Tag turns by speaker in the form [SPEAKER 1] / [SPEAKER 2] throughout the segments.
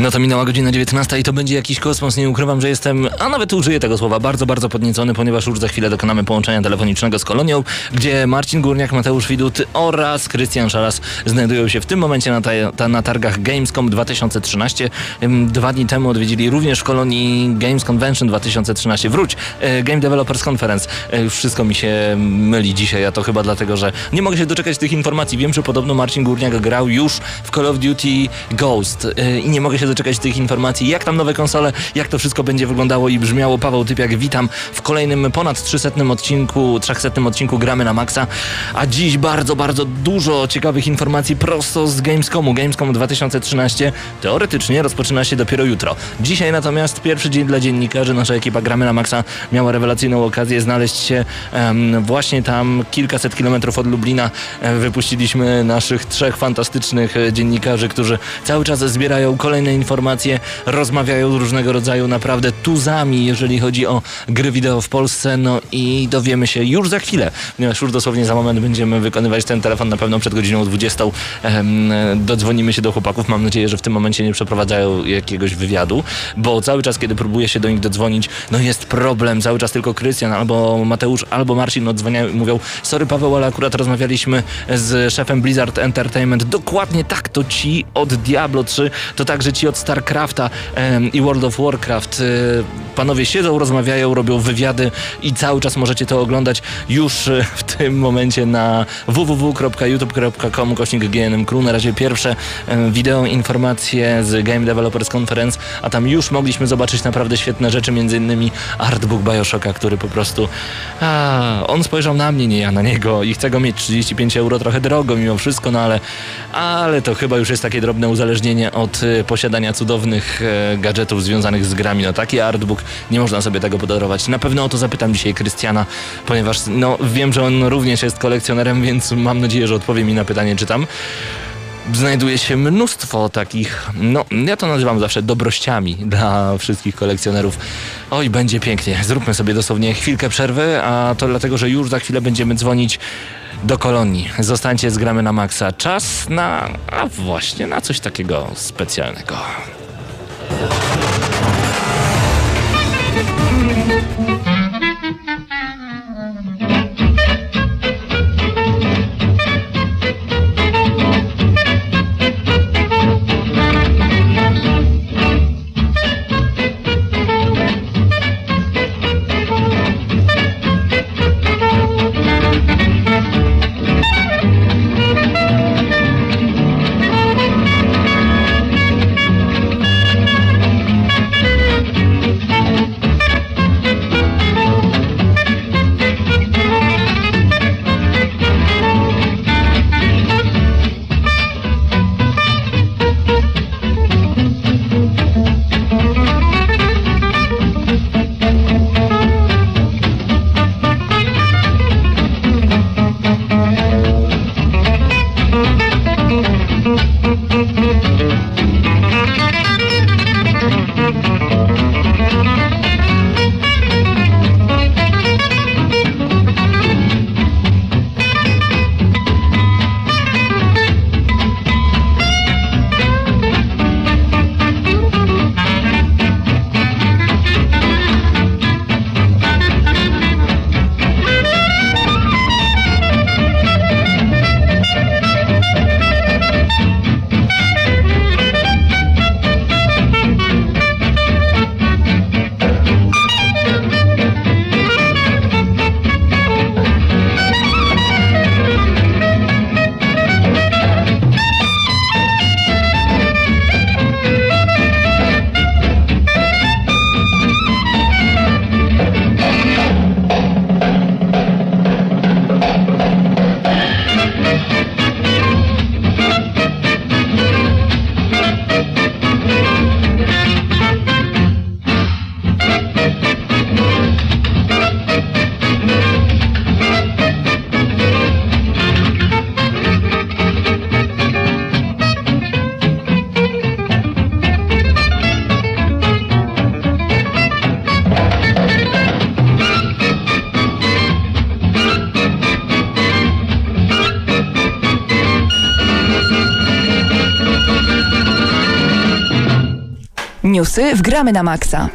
[SPEAKER 1] No to minęła godzina 19 i to będzie jakiś kosmos. Nie ukrywam, że jestem, a nawet użyję tego słowa, bardzo, bardzo podniecony, ponieważ już za chwilę dokonamy połączenia telefonicznego z kolonią, gdzie Marcin Górniak, Mateusz Widut oraz Krystian Szaras znajdują się w tym momencie na, ta, na targach Gamescom 2013. Dwa dni temu odwiedzili również w kolonii Games Convention 2013. Wróć, e, Game Developers Conference. E, wszystko mi się myli dzisiaj, a to chyba dlatego, że nie mogę się doczekać tych informacji. Wiem, że podobno Marcin Górniak grał już w Call of Duty Ghost e, i nie mogę się się doczekać tych informacji, jak tam nowe konsole, jak to wszystko będzie wyglądało i brzmiało. Paweł Typiak, witam w kolejnym ponad 300 odcinku, 300 odcinku Gramy na Maxa, a dziś bardzo, bardzo dużo ciekawych informacji prosto z Gamescomu. Gamescom 2013 teoretycznie rozpoczyna się dopiero jutro. Dzisiaj natomiast pierwszy dzień dla dziennikarzy. Nasza ekipa Gramy na Maxa miała rewelacyjną okazję znaleźć się właśnie tam kilkaset kilometrów od Lublina. Wypuściliśmy naszych trzech fantastycznych e, dziennikarzy, którzy cały czas zbierają kolejne informacje, rozmawiają różnego rodzaju naprawdę tuzami, jeżeli chodzi o gry wideo w Polsce, no i dowiemy się już za chwilę, ponieważ już dosłownie za moment będziemy wykonywać ten telefon na pewno przed godziną 20. dodzwonimy się do chłopaków, mam nadzieję, że w tym momencie nie przeprowadzają jakiegoś wywiadu, bo cały czas, kiedy próbuję się do nich dodzwonić, no jest problem, cały czas tylko Krystian albo Mateusz, albo Marcin odzwaniają i mówią, sorry Paweł, ale akurat rozmawialiśmy z szefem Blizzard Entertainment, dokładnie tak, to ci od Diablo 3, to także ci od StarCrafta i World of Warcraft. Y, panowie siedzą, rozmawiają, robią wywiady i cały czas możecie to oglądać już y, w tym momencie na www.youtube.com kośnik. Na razie pierwsze wideo informacje z Game Developers Conference, a tam już mogliśmy zobaczyć naprawdę świetne rzeczy, między innymi artbook Bioshocka, który po prostu a, on spojrzał na mnie, nie ja na niego i chcę go mieć 35 euro, trochę drogo mimo wszystko, no ale, ale to chyba już jest takie drobne uzależnienie od y, posiadania posiadania cudownych e, gadżetów związanych z grami. No taki artbook, nie można sobie tego podarować. Na pewno o to zapytam dzisiaj Krystiana, ponieważ no, wiem, że on również jest kolekcjonerem, więc mam nadzieję, że odpowie mi na pytanie, czy tam znajduje się mnóstwo takich, no ja to nazywam zawsze dobrościami dla wszystkich kolekcjonerów. Oj, będzie pięknie. Zróbmy sobie dosłownie chwilkę przerwy, a to dlatego, że już za chwilę będziemy dzwonić do kolonii. Zostańcie z gramy na maksa. Czas na, a właśnie, na coś takiego specjalnego.
[SPEAKER 2] Newsy w Gramy na Maxa.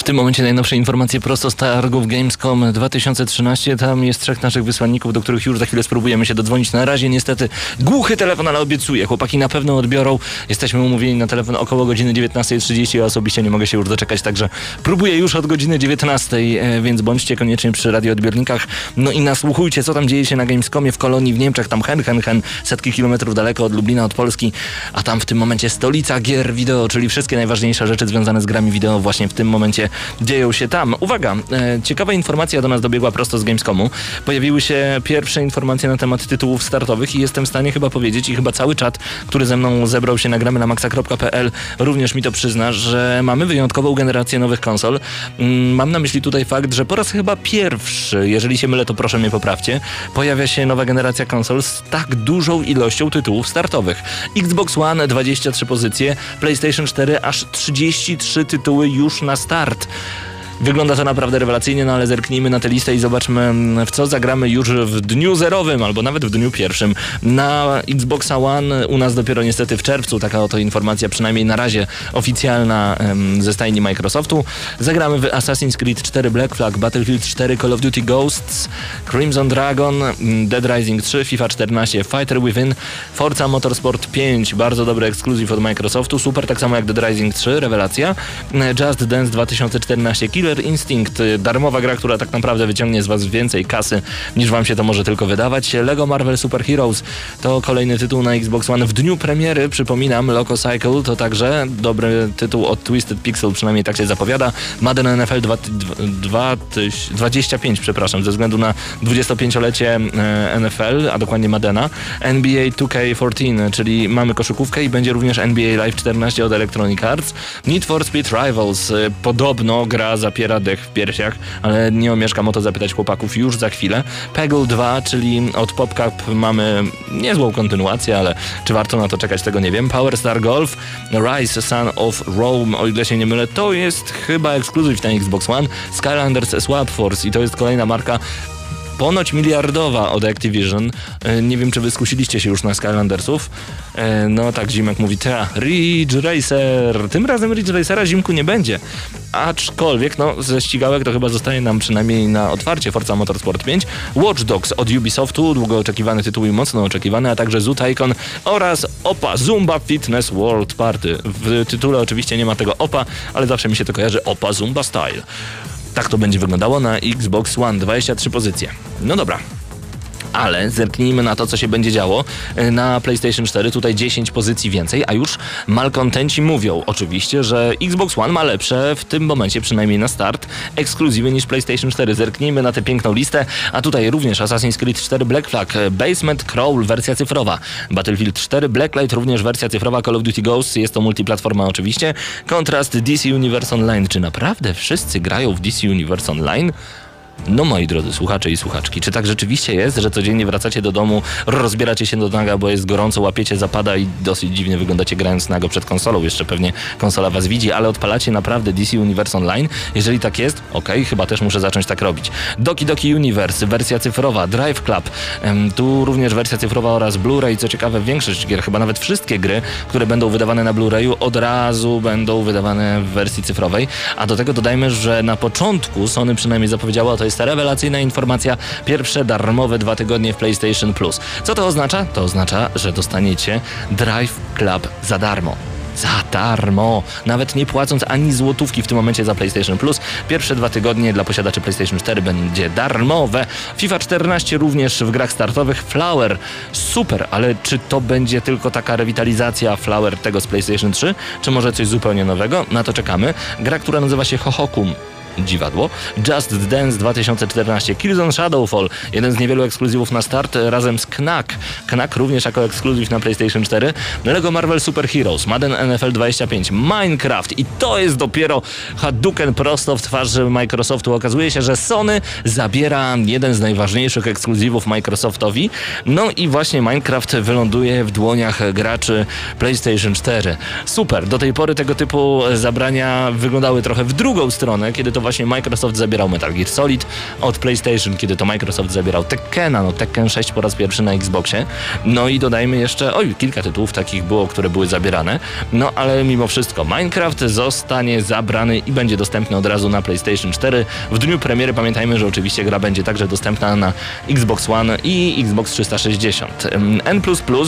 [SPEAKER 1] W tym momencie najnowsze informacje prosto z targów Gamescom 2013. Tam jest trzech naszych wysłanników, do których już za chwilę spróbujemy się dodzwonić. Na razie niestety głuchy telefon, ale obiecuję. Chłopaki na pewno odbiorą. Jesteśmy umówieni na telefon około godziny 19.30. Ja osobiście nie mogę się już doczekać, także próbuję już od godziny 19, e, więc bądźcie koniecznie przy radioodbiornikach. No i nasłuchujcie, co tam dzieje się na Gamescomie w Kolonii w Niemczech. Tam hen, hen, hen, setki kilometrów daleko od Lublina, od Polski, a tam w tym momencie stolica gier wideo, czyli wszystkie najważniejsze rzeczy związane z grami wideo właśnie w tym momencie dzieją się tam. Uwaga, e, ciekawa informacja do nas dobiegła prosto z Gamescomu. Pojawiły się pierwsze informacje na temat tytułów startowych i jestem w stanie chyba powiedzieć i chyba cały czat, który ze mną zebrał się nagramy na maxa.pl również mi to przyzna, że mamy wyjątkową generację nowych konsol. Mm, mam na myśli tutaj fakt, że po raz chyba pierwszy, jeżeli się mylę, to proszę mnie poprawcie, pojawia się nowa generacja konsol z tak dużą ilością tytułów startowych. Xbox One 23 pozycje, PlayStation 4 aż 33 tytuły już na start. Project. Wygląda to naprawdę rewelacyjnie, no ale zerknijmy na tę listę i zobaczmy mm, w co zagramy już w dniu zerowym albo nawet w dniu pierwszym. Na Xboxa One u nas dopiero niestety w czerwcu, taka oto informacja przynajmniej na razie oficjalna ze stajni Microsoftu. Zagramy w Assassin's Creed 4 Black Flag, Battlefield 4, Call of Duty Ghosts, Crimson Dragon, mm, Dead Rising 3, FIFA 14, Fighter Within, Forza Motorsport 5, bardzo dobry ekskluzyw od Microsoftu, super, tak samo jak Dead Rising 3, rewelacja, Just Dance 2014 Killer Instinct, y, darmowa gra, która tak naprawdę wyciągnie z was więcej kasy niż wam się to może tylko wydawać. Lego Marvel Super Heroes to kolejny tytuł na Xbox One w dniu premiery, przypominam, Loco Cycle to także dobry tytuł od Twisted Pixel, przynajmniej tak się zapowiada. Madden NFL 2, 2, 25, przepraszam, ze względu na 25-lecie e, NFL, a dokładnie Maddena. NBA 2K14, czyli mamy koszykówkę i będzie również NBA Live 14 od Electronic Arts. Need for Speed Rivals, y, podobno gra zapiera dech w piersiach, ale nie omieszkam o to zapytać chłopaków już za chwilę. Peggle 2, czyli od PopCap mamy niezłą kontynuację, ale czy warto na to czekać, tego nie wiem. Power Star Golf, Rise Son of Rome, o ile się nie mylę, to jest chyba ekskluzyw na Xbox One. Skylanders Swap Force i to jest kolejna marka ponoć miliardowa od Activision. E, Nie wiem, czy wy skusiliście się już na Skylandersów. E, No tak, Zimek mówi, ta, Ridge Racer. Tym razem Ridge Racera zimku nie będzie. Aczkolwiek, no, ze ścigałek to chyba zostaje nam przynajmniej na otwarcie Forza Motorsport 5. Watch Dogs od Ubisoftu, długo oczekiwany tytuł i mocno oczekiwany, a także Zoo Tycoon oraz OPA, Zumba Fitness World Party. W tytule oczywiście nie ma tego OPA, ale zawsze mi się to kojarzy OPA Zumba Style. Tak to będzie wyglądało na Xbox One, 23 pozycje. No dobra. Ale zerknijmy na to, co się będzie działo e, na PlayStation 4. Tutaj 10 pozycji więcej, a już malkontenci mówią oczywiście, że Xbox One ma lepsze w tym momencie, przynajmniej na start, ekskluzywy niż PlayStation 4. Zerknijmy na tę piękną listę, a tutaj również Assassin's Creed 4 Black Flag, e, Basement Crawl, wersja cyfrowa, Battlefield 4 Blacklight, również wersja cyfrowa Call of Duty Ghosts, jest to multiplatforma oczywiście, kontrast DC Universe Online. Czy naprawdę wszyscy grają w DC Universe Online? No moi drodzy słuchacze i słuchaczki, czy tak rzeczywiście jest, że codziennie wracacie do domu, rozbieracie się do naga, bo jest gorąco, łapiecie zapada i dosyć dziwnie wyglądacie grając nago przed konsolą, jeszcze pewnie konsola was widzi, ale odpalacie naprawdę DC Universe Online? Jeżeli tak jest, okej, chyba też muszę zacząć tak robić. Doki Doki Universe, wersja cyfrowa, Drive Club, tu również wersja cyfrowa oraz Blu-ray, co ciekawe większość gier, chyba nawet wszystkie gry, które będą wydawane na Blu-rayu od razu będą wydawane w wersji cyfrowej, a do tego dodajmy, że na początku Sony przynajmniej zapowiedziała, to jest ta rewelacyjna informacja, pierwsze darmowe dwa tygodnie w PlayStation Plus. Co to oznacza? To oznacza, że dostaniecie Drive Club za darmo. Za darmo, nawet nie płacąc ani złotówki w tym momencie za PlayStation Plus. Pierwsze dwa tygodnie dla posiadaczy PlayStation 4 będzie darmowe. FIFA 14 również w grach startowych. Flower, super, ale czy to będzie tylko taka rewitalizacja Flower tego z PlayStation 3, czy może coś zupełnie nowego? Na to czekamy. Gra, która nazywa się Hohokum dziwadło. Just Dance 2014, Killzone Shadowfall, jeden z niewielu ekskluzywów na start razem z Knack. Knack również jako ekskluzyw na PlayStation 4. Lego Marvel Super Heroes, Madden NFL 25, Minecraft i to jest dopiero Hadouken prosto w twarz Microsoftu. Okazuje się, że Sony zabiera jeden z najważniejszych ekskluzywów Microsoftowi. No i właśnie Minecraft wyląduje w dłoniach graczy PlayStation 4. Super, do tej pory tego typu zabrania wyglądały trochę w drugą stronę, kiedy to to właśnie Microsoft zabierał Metal Gear Solid, od PlayStation, kiedy to Microsoft zabierał Tekkena, no Tekken 6 po raz pierwszy na Xboxie. No i dodajmy jeszcze, oj, kilka tytułów takich było, które były zabierane. No ale mimo wszystko Minecraft zostanie zabrany i będzie dostępny od razu na PlayStation 4. W dniu premiery pamiętajmy, że oczywiście gra będzie także dostępna na Xbox One i Xbox 360. N++,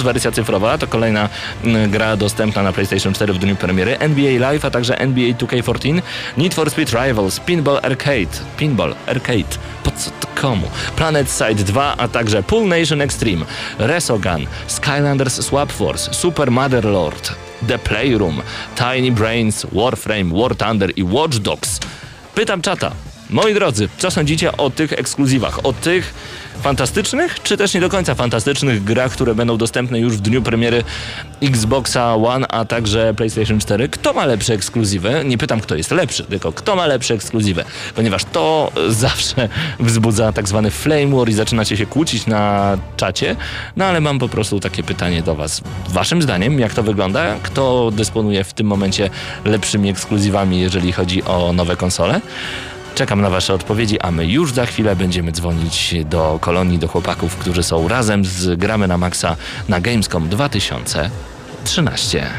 [SPEAKER 1] wersja cyfrowa, to kolejna mm, gra dostępna na PlayStation 4 w dniu premiery. NBA Live, a także NBA 2K14, Need for Speed Rivals, Pinball Arcade, Pinball Arcade, po co to komu? Planet Side 2, a także Pool Nation Extreme, Resogun, Skylanders Swap Force, Super Motherlord, The Playroom, Tiny Brains, Warframe, War Thunder i Watch Dogs. Pytam czata, moi drodzy, co sądzicie o tych ekskluzywach, o tych fantastycznych, czy też nie do końca fantastycznych grach, które będą dostępne już w dniu premiery Xboxa One, a także PlayStation 4. Kto ma lepsze ekskluzywy? Nie pytam, kto jest lepszy, tylko kto ma lepsze ekskluzywy, ponieważ to zawsze wzbudza tak zwany flame war i zaczynacie się kłócić na czacie. No ale mam po prostu takie pytanie do Was. Waszym zdaniem, jak to wygląda? Kto dysponuje w tym momencie lepszymi ekskluzywami, jeżeli chodzi o nowe konsole? Czekam na Wasze odpowiedzi, a my już za chwilę będziemy dzwonić do kolonii, do chłopaków, którzy są razem z Gramy na Maxa na Gamescom 2013.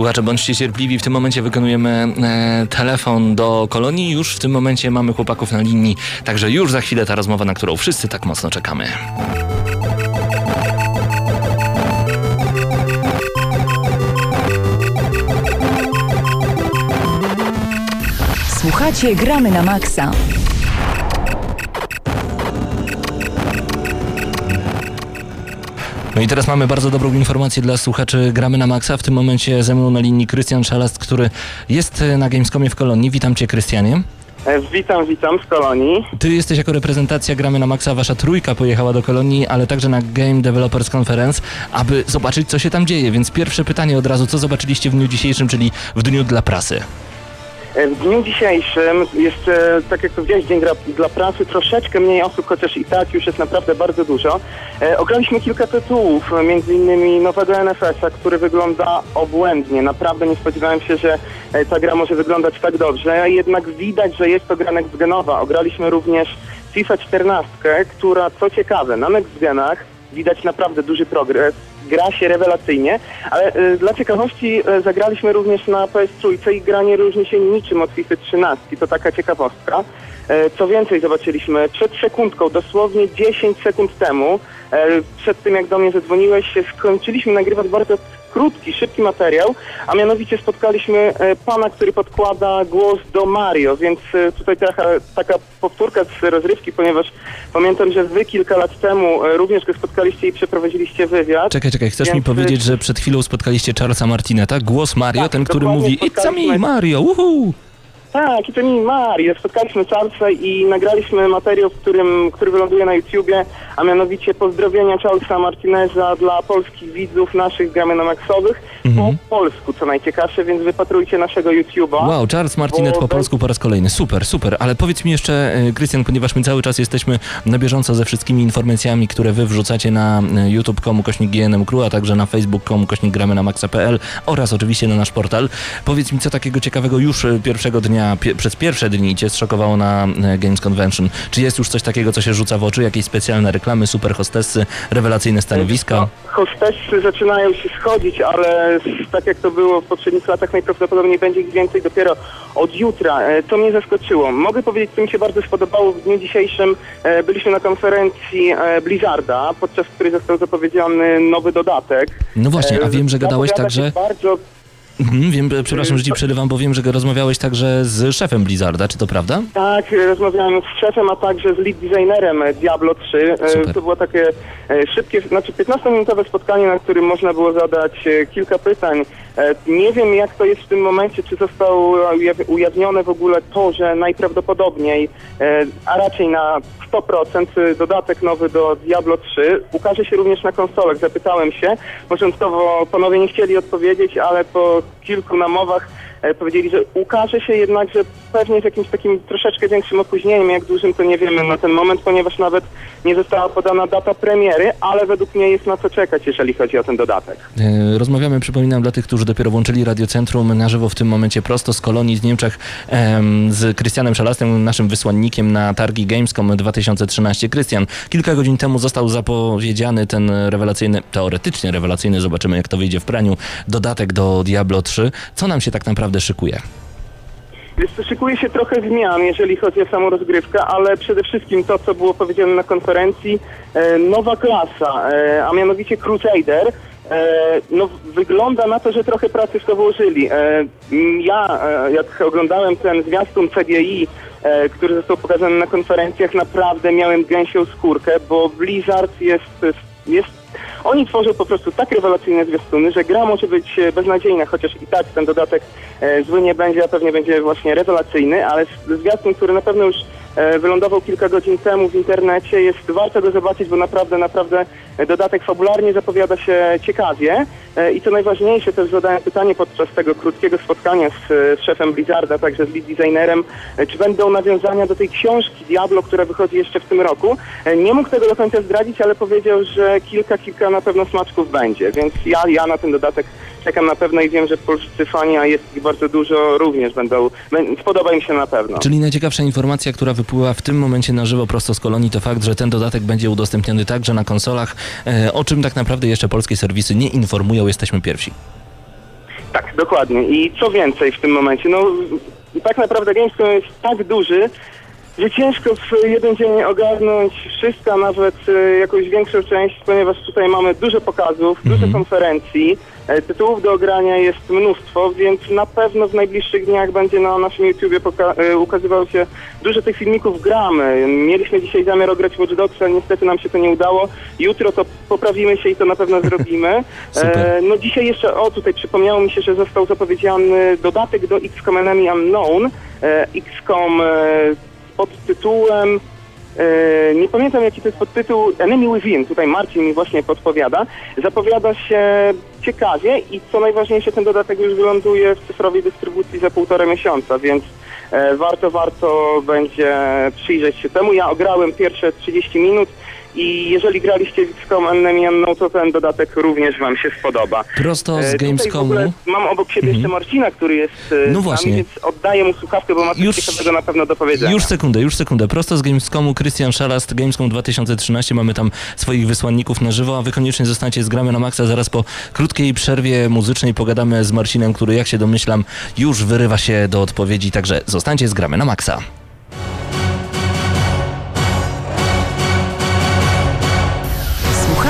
[SPEAKER 1] słuchacze, bądźcie cierpliwi. W tym momencie wykonujemy e, telefon do kolonii. Już w tym momencie mamy chłopaków na linii. Także już za chwilę ta rozmowa, na którą wszyscy tak mocno czekamy.
[SPEAKER 2] Słuchacie, gramy na maksa.
[SPEAKER 1] No i teraz mamy bardzo dobrą informację dla słuchaczy Gramy na Maxa. W tym momencie ze mną na linii Krystian Szalast, który jest na Gamescomie w Kolonii. Witam Cię, Krystianie.
[SPEAKER 3] E, Witam, witam z kolonii.
[SPEAKER 1] Ty jesteś jako reprezentacja Gramy na Maxa, wasza trójka pojechała do Kolonii, ale także na Game Developers Conference, aby zobaczyć, co się tam dzieje. Więc pierwsze pytanie od razu, co zobaczyliście w dniu dzisiejszym, czyli w dniu dla prasy?
[SPEAKER 3] E, W dniu dzisiejszym jest, e, tak jak powiedziałeś, dzień dla, dla prasy, troszeczkę mniej osób, chociaż i tak już jest naprawdę bardzo dużo. E, ograliśmy kilka tytułów, e, między innymi nowego NFS-a, który wygląda obłędnie. Naprawdę nie spodziewałem się, że e, ta gra może wyglądać tak dobrze, jednak widać, że jest to gra next-genowa. Ograliśmy również FIFA 14, która, co ciekawe, na next-genach widać naprawdę duży progres. Gra się rewelacyjnie, ale e, dla ciekawości e, zagraliśmy również na PS3 i gra nie różni się niczym od FIFA 13. To taka ciekawostka. E, co więcej, zobaczyliśmy przed sekundką, dosłownie 10 sekund temu, przed tym jak do mnie zadzwoniłeś, skończyliśmy nagrywać bardzo krótki, szybki materiał, a mianowicie spotkaliśmy e, pana, który podkłada głos do Mario, więc e, tutaj taka, taka powtórka z rozrywki, ponieważ pamiętam, że wy kilka lat temu e, również go spotkaliście i przeprowadziliście wywiad.
[SPEAKER 1] Czekaj, czekaj, chcesz
[SPEAKER 3] Więc,
[SPEAKER 1] mi powiedzieć, że przed chwilą spotkaliście Charlesa Martineta, głos Mario,
[SPEAKER 3] Tak,
[SPEAKER 1] ten, który mówi It's a me, Mario, uhu!
[SPEAKER 3] Tak, i to mi Mario. Spotkaliśmy Charlesa i nagraliśmy materiał, w którym, który wyląduje na YouTubie, a mianowicie pozdrowienia Charlesa Martineza dla polskich widzów naszych gramy na maksowych
[SPEAKER 1] Mhm.
[SPEAKER 3] po polsku, co najciekawsze, więc wypatrujcie naszego YouTube'a.
[SPEAKER 1] Wow, Charles Martinet
[SPEAKER 3] Bo
[SPEAKER 1] po polsku po raz kolejny. Super, super. Ale powiedz mi jeszcze, e, Krystian, ponieważ my cały czas jesteśmy na bieżąco ze wszystkimi informacjami, które wy wrzucacie na e, youtube.com kośnik GNM Crew, a także na facebook.com kośnik gramy na maxa.pl oraz oczywiście na nasz portal. Powiedz mi, co takiego ciekawego już e, pierwszego dnia, pie, przez pierwsze dni cię zszokowało na e, Games Convention? Czy jest już coś takiego, co się rzuca w oczy? Jakieś specjalne reklamy, super hostessy, rewelacyjne stanowiska?
[SPEAKER 3] No, hostessy zaczynają się schodzić, ale tak jak to było w poprzednich latach, najprawdopodobniej będzie ich więcej dopiero od jutra. E, To mnie zaskoczyło. Mogę powiedzieć, co mi się bardzo spodobało w dniu dzisiejszym. e, Byliśmy na konferencji Blizzarda, podczas której został zapowiedziany nowy dodatek.
[SPEAKER 1] No właśnie, a wiem, że gadałeś także...
[SPEAKER 3] Bardzo
[SPEAKER 1] Mhm, wiem, e, przepraszam, że ci przerywam, bo wiem, że rozmawiałeś także z szefem Blizzarda, czy to prawda?
[SPEAKER 3] Tak, e, rozmawiałem z szefem, a także z lead designerem e, Diablo 3. E,
[SPEAKER 1] Super.
[SPEAKER 3] To było takie szybkie, znaczy 15-minutowe spotkanie, na którym można było zadać kilka pytań. E, Nie wiem jak to jest w tym momencie, czy zostało ujaw- ujawnione w ogóle to, że najprawdopodobniej, e, a raczej na 100% dodatek nowy do Diablo 3 ukaże się również na konsolach. Zapytałem się, początkowo panowie nie chcieli odpowiedzieć, ale po kilku namowach powiedzieli, że ukaże się jednak, że pewnie z jakimś takim troszeczkę większym opóźnieniem, jak dużym to nie wiemy na ten moment, ponieważ nawet nie została podana data premiery, ale według mnie jest na co czekać, jeżeli chodzi o ten dodatek.
[SPEAKER 1] E, Rozmawiamy, przypominam, dla tych, którzy dopiero włączyli Radiocentrum na żywo w tym momencie prosto z kolonii z Niemczech em, z Krystianem Szalastem, naszym wysłannikiem na targi Gamescom 2013. Krystian, kilka godzin temu został zapowiedziany ten rewelacyjny, teoretycznie rewelacyjny, zobaczymy jak to wyjdzie w praniu, dodatek do Diablo 3. Co nam się tak naprawdę szykuje?
[SPEAKER 3] Więc to szykuje się trochę zmian, jeżeli chodzi o samą rozgrywkę, ale przede wszystkim to, co było powiedziane na konferencji, e, nowa klasa, e, a mianowicie Crusader. E, no, wygląda na to, że trochę pracy w to włożyli. Ja, jak oglądałem ten zwiastun CGI, który został pokazany na konferencjach, naprawdę miałem gęsią skórkę, bo Blizzard jest, jest oni tworzą po prostu tak rewelacyjne zwiastuny, że gra może być e, beznadziejna, chociaż i tak ten dodatek e, zły nie będzie, a pewnie będzie właśnie rewelacyjny, ale zwiastun, który na pewno już e, wylądował kilka godzin temu w internecie, jest warto go zobaczyć, bo naprawdę, naprawdę dodatek fabularnie zapowiada się ciekawie e, i co najważniejsze, też zadałem pytanie podczas tego krótkiego spotkania z, e, z szefem Blizzarda, także z lead designerem, e, czy będą nawiązania do tej książki Diablo, która wychodzi jeszcze w tym roku. E, Nie mógł tego do końca zdradzić, ale powiedział, że kilka, kilka na pewno smaczków będzie, więc ja, ja na ten dodatek czekam na pewno i wiem, że polscy fani, a jest ich bardzo dużo, również będą, bę- spodoba im się na pewno.
[SPEAKER 1] Czyli najciekawsza informacja, która wypływa w tym momencie na żywo prosto z kolonii, to fakt, że ten dodatek będzie udostępniony także na konsolach, e, o czym tak naprawdę jeszcze polskie serwisy nie informują, jesteśmy pierwsi.
[SPEAKER 3] Tak, dokładnie. I co więcej w tym momencie, no tak naprawdę Gamescom jest tak duży, że ciężko w jeden dzień ogarnąć wszystko, a nawet e, jakąś większą część, ponieważ tutaj mamy dużo pokazów, dużo konferencji, e, tytułów do ogrania jest mnóstwo, więc na pewno w najbliższych dniach będzie na naszym YouTubie e, ukazywał się dużo tych filmików gramy. Mieliśmy dzisiaj zamiar ograć Watch Dogs, ale niestety nam się to nie udało. Jutro to poprawimy się i to na pewno zrobimy. E, no dzisiaj jeszcze, o tutaj przypomniało mi się, że został zapowiedziany dodatek do XCOM Enemy Unknown. E, XCOM e, pod tytułem e, nie pamiętam jaki to jest podtytuł Enemy Within, tutaj Marcin mi właśnie podpowiada. Zapowiada się ciekawie i co najważniejsze ten dodatek już wyląduje w cyfrowej dystrybucji za półtora miesiąca, więc e, warto, warto będzie przyjrzeć się temu. Ja ograłem pierwsze 30 minut i jeżeli graliście w XCOM Enemy Unknown, to ten dodatek również wam się spodoba.
[SPEAKER 1] Prosto z
[SPEAKER 3] E,
[SPEAKER 1] Gamescomu.
[SPEAKER 3] Mam obok siebie jeszcze Marcina, który jest e,
[SPEAKER 1] No właśnie.
[SPEAKER 3] nami, więc oddaję mu słuchawkę, bo ma coś
[SPEAKER 1] Już-
[SPEAKER 3] ciekawego na pewno do powiedzenia.
[SPEAKER 1] Już sekundę, już sekundę. Prosto z Gamescomu, Krystian Szalast, Gamescom 2013. Mamy tam swoich wysłanników na żywo, a wy koniecznie zostańcie z Gramy na Maxa. Zaraz po krótkiej przerwie muzycznej pogadamy z Marcinem, który, jak się domyślam, już wyrywa się do odpowiedzi. Także zostańcie z Gramy na Maxa.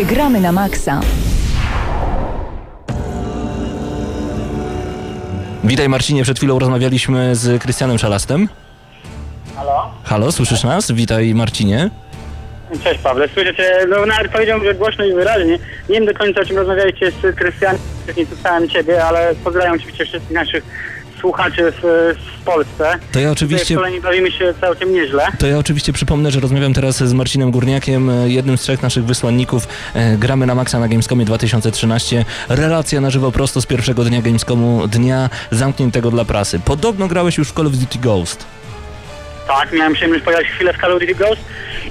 [SPEAKER 2] Audycję Gramy na Maxa.
[SPEAKER 1] Witaj Marcinie, przed chwilą rozmawialiśmy z Krystianem Szalastem.
[SPEAKER 4] Halo?
[SPEAKER 1] Halo, słyszysz nas? Witaj Marcinie.
[SPEAKER 4] Cześć Pawle, słyszę cię, no nawet powiedziałbym, że głośno i wyraźnie. Nie wiem do końca o czym rozmawialiście z Krystianem, nie słyszałem ciebie, ale pozdrawiam oczywiście wszystkich naszych słuchaczy w, w Polsce.
[SPEAKER 1] To ja oczywiście...
[SPEAKER 4] W kolejni bawimy się całkiem nieźle.
[SPEAKER 1] To ja oczywiście przypomnę, że rozmawiam teraz z Marcinem Górniakiem, e, jednym z trzech naszych wysłanników. E, gramy na Maxa na Gamescomie 2013. Relacja na żywo prosto z pierwszego dnia Gamescomu, dnia zamkniętego dla prasy. Podobno grałeś już w Call of Duty Ghost.
[SPEAKER 4] Tak, miałem przyjemność pograć chwilę w Call of Duty Ghost.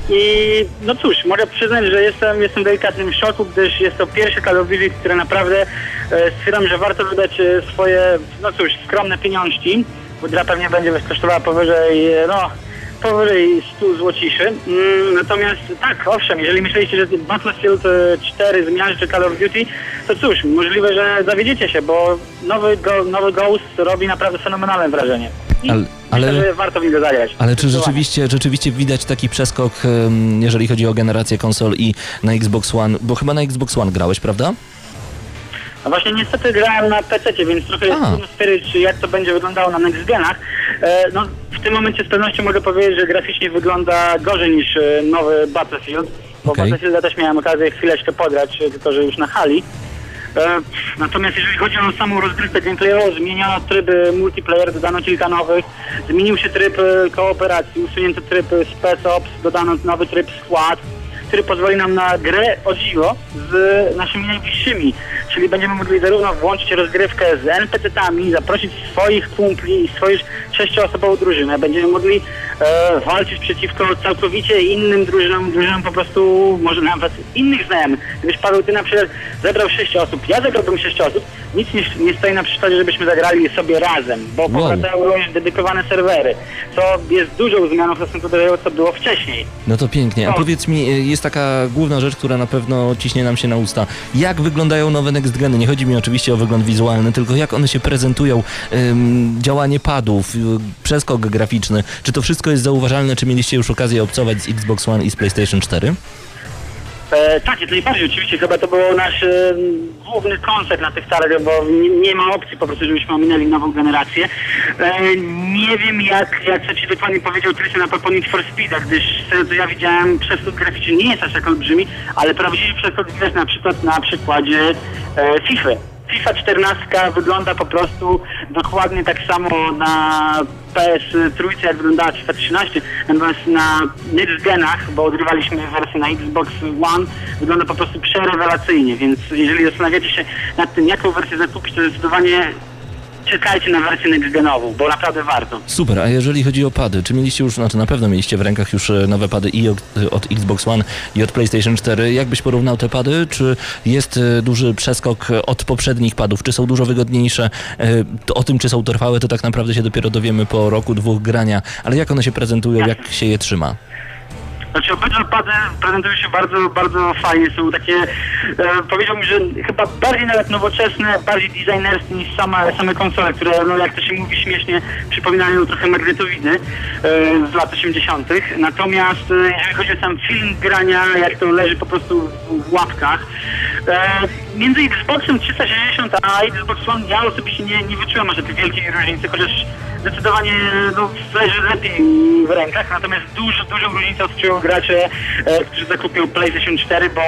[SPEAKER 4] I no cóż, mogę przyznać, że jestem, jestem delikatnym szoku, gdyż jest to pierwszy Call of Duty, które naprawdę e, stwierdzam, że warto wydać e, swoje, no cóż, skromne pieniążki, bo gra pewnie będzie kosztowała powyżej, e, no, powyżej 100 złociszy. Mm, natomiast tak, owszem, jeżeli myśleliście, że Battlefield e, 4 zmiażdży Call of Duty, to cóż, możliwe, że zawiedziecie się, bo nowy, go, nowy Ghost robi naprawdę fenomenalne wrażenie. I
[SPEAKER 1] Ale- ale-
[SPEAKER 4] myślę, warto w niego zagrać.
[SPEAKER 1] Ale czy rzeczywiście, rzeczywiście widać taki przeskok, jeżeli chodzi o generację konsol i na Xbox One? Bo chyba na Xbox One grałeś, prawda?
[SPEAKER 4] No właśnie niestety grałem na PC, więc trochę jest trudno stwierdzić, jak to będzie wyglądało na next genach. E, no, w tym momencie z pewnością mogę powiedzieć, że graficznie wygląda gorzej niż e, nowy Battlefield, bo
[SPEAKER 1] Okej.
[SPEAKER 4] Battlefielda też miałem okazję chwileczkę podrać, e, tylko że już na hali. Natomiast jeżeli chodzi o samą rozgrywkę gameplayową, zmieniono tryby multiplayer, dodano kilka nowych, zmienił się tryb kooperacji, usunięto tryb e, Spec Ops, dodano nowy tryb Squad, który pozwoli nam na grę o dziwo z naszymi najbliższymi. Czyli będziemy mogli zarówno włączyć rozgrywkę z NPC-tami, zaprosić swoich kumpli i swoją sześcioosobową drużynę. Będziemy mogli e, walczyć przeciwko całkowicie innym drużynom, drużynom po prostu może nawet innych znajomych. Gdybyś Paweł, ty na przykład zebrał sześć osób, ja zebrałbym sześć osób, nic nie, nie stoi na przeszkodzie, żebyśmy zagrali sobie razem, bo
[SPEAKER 1] Wow.
[SPEAKER 4] powracają również dedykowane serwery, co jest dużą zmianą w stosunku do tego, co było wcześniej.
[SPEAKER 1] No to pięknie. A
[SPEAKER 4] No.
[SPEAKER 1] powiedz mi, y, jest taka główna rzecz, która na pewno ciśnie nam się na usta. Jak wyglądają nowe next geny? Nie chodzi mi oczywiście o wygląd wizualny, tylko jak one się prezentują, działanie padów, y, przeskok graficzny. Czy to wszystko jest zauważalne? Czy mieliście już okazję obcować z Xbox One i z PlayStation 4?
[SPEAKER 4] E, tak, jak najbardziej. Oczywiście chyba to był nasz e, główny koncept na tych salach, bo nie, nie ma opcji po prostu, żebyśmy ominęli nową generację. E, nie wiem jak, jak co ci dokładnie powiedział Krystian na propos Need for Speeda, gdyż z co ja widziałem przeskok graficzny nie jest aż tak olbrzymi, ale prawdziwy przeskok widać na przykład na przykładzie e, FIFA. FIFA 14 wygląda po prostu dokładnie tak samo na PS trójce, jak wyglądała FIFA 13, natomiast na next genach, bo odgrywaliśmy wersję na Xbox One, wygląda po prostu przerewelacyjnie, więc jeżeli zastanawiacie się nad tym, jaką wersję zakupić, to zdecydowanie czekajcie na wersję next genową, bo naprawdę warto.
[SPEAKER 1] Super, a jeżeli chodzi o pady, czy mieliście już, znaczy na pewno mieliście w rękach już e, nowe pady i od, od Xbox One i od PlayStation 4. Jak byś porównał te pady? Czy jest e, duży przeskok od poprzednich padów? Czy są dużo wygodniejsze? E, o tym, czy są trwałe, to tak naprawdę się dopiero dowiemy po roku, dwóch grania. Ale jak one się prezentują, jak się je trzyma?
[SPEAKER 4] Znaczy obydwa pady prezentują się bardzo, bardzo fajnie. Są takie, e, powiedziałbym, że chyba bardziej nawet nowoczesne, bardziej designerskie niż same, same konsole, które, no jak to się mówi śmiesznie, przypominają trochę magnetowidy e, z lat 80. Natomiast e, jeżeli chodzi o sam film grania, jak to leży po prostu w, w łapkach, e, między Xboxem 360 a Xbox One ja osobiście nie, nie wyczułem aż takiej wielkiej różnicy, chociaż zdecydowanie no, leży lepiej w rękach, natomiast dużo, dużą różnicę odczują gracze, e, którzy zakupią PlayStation 4, bo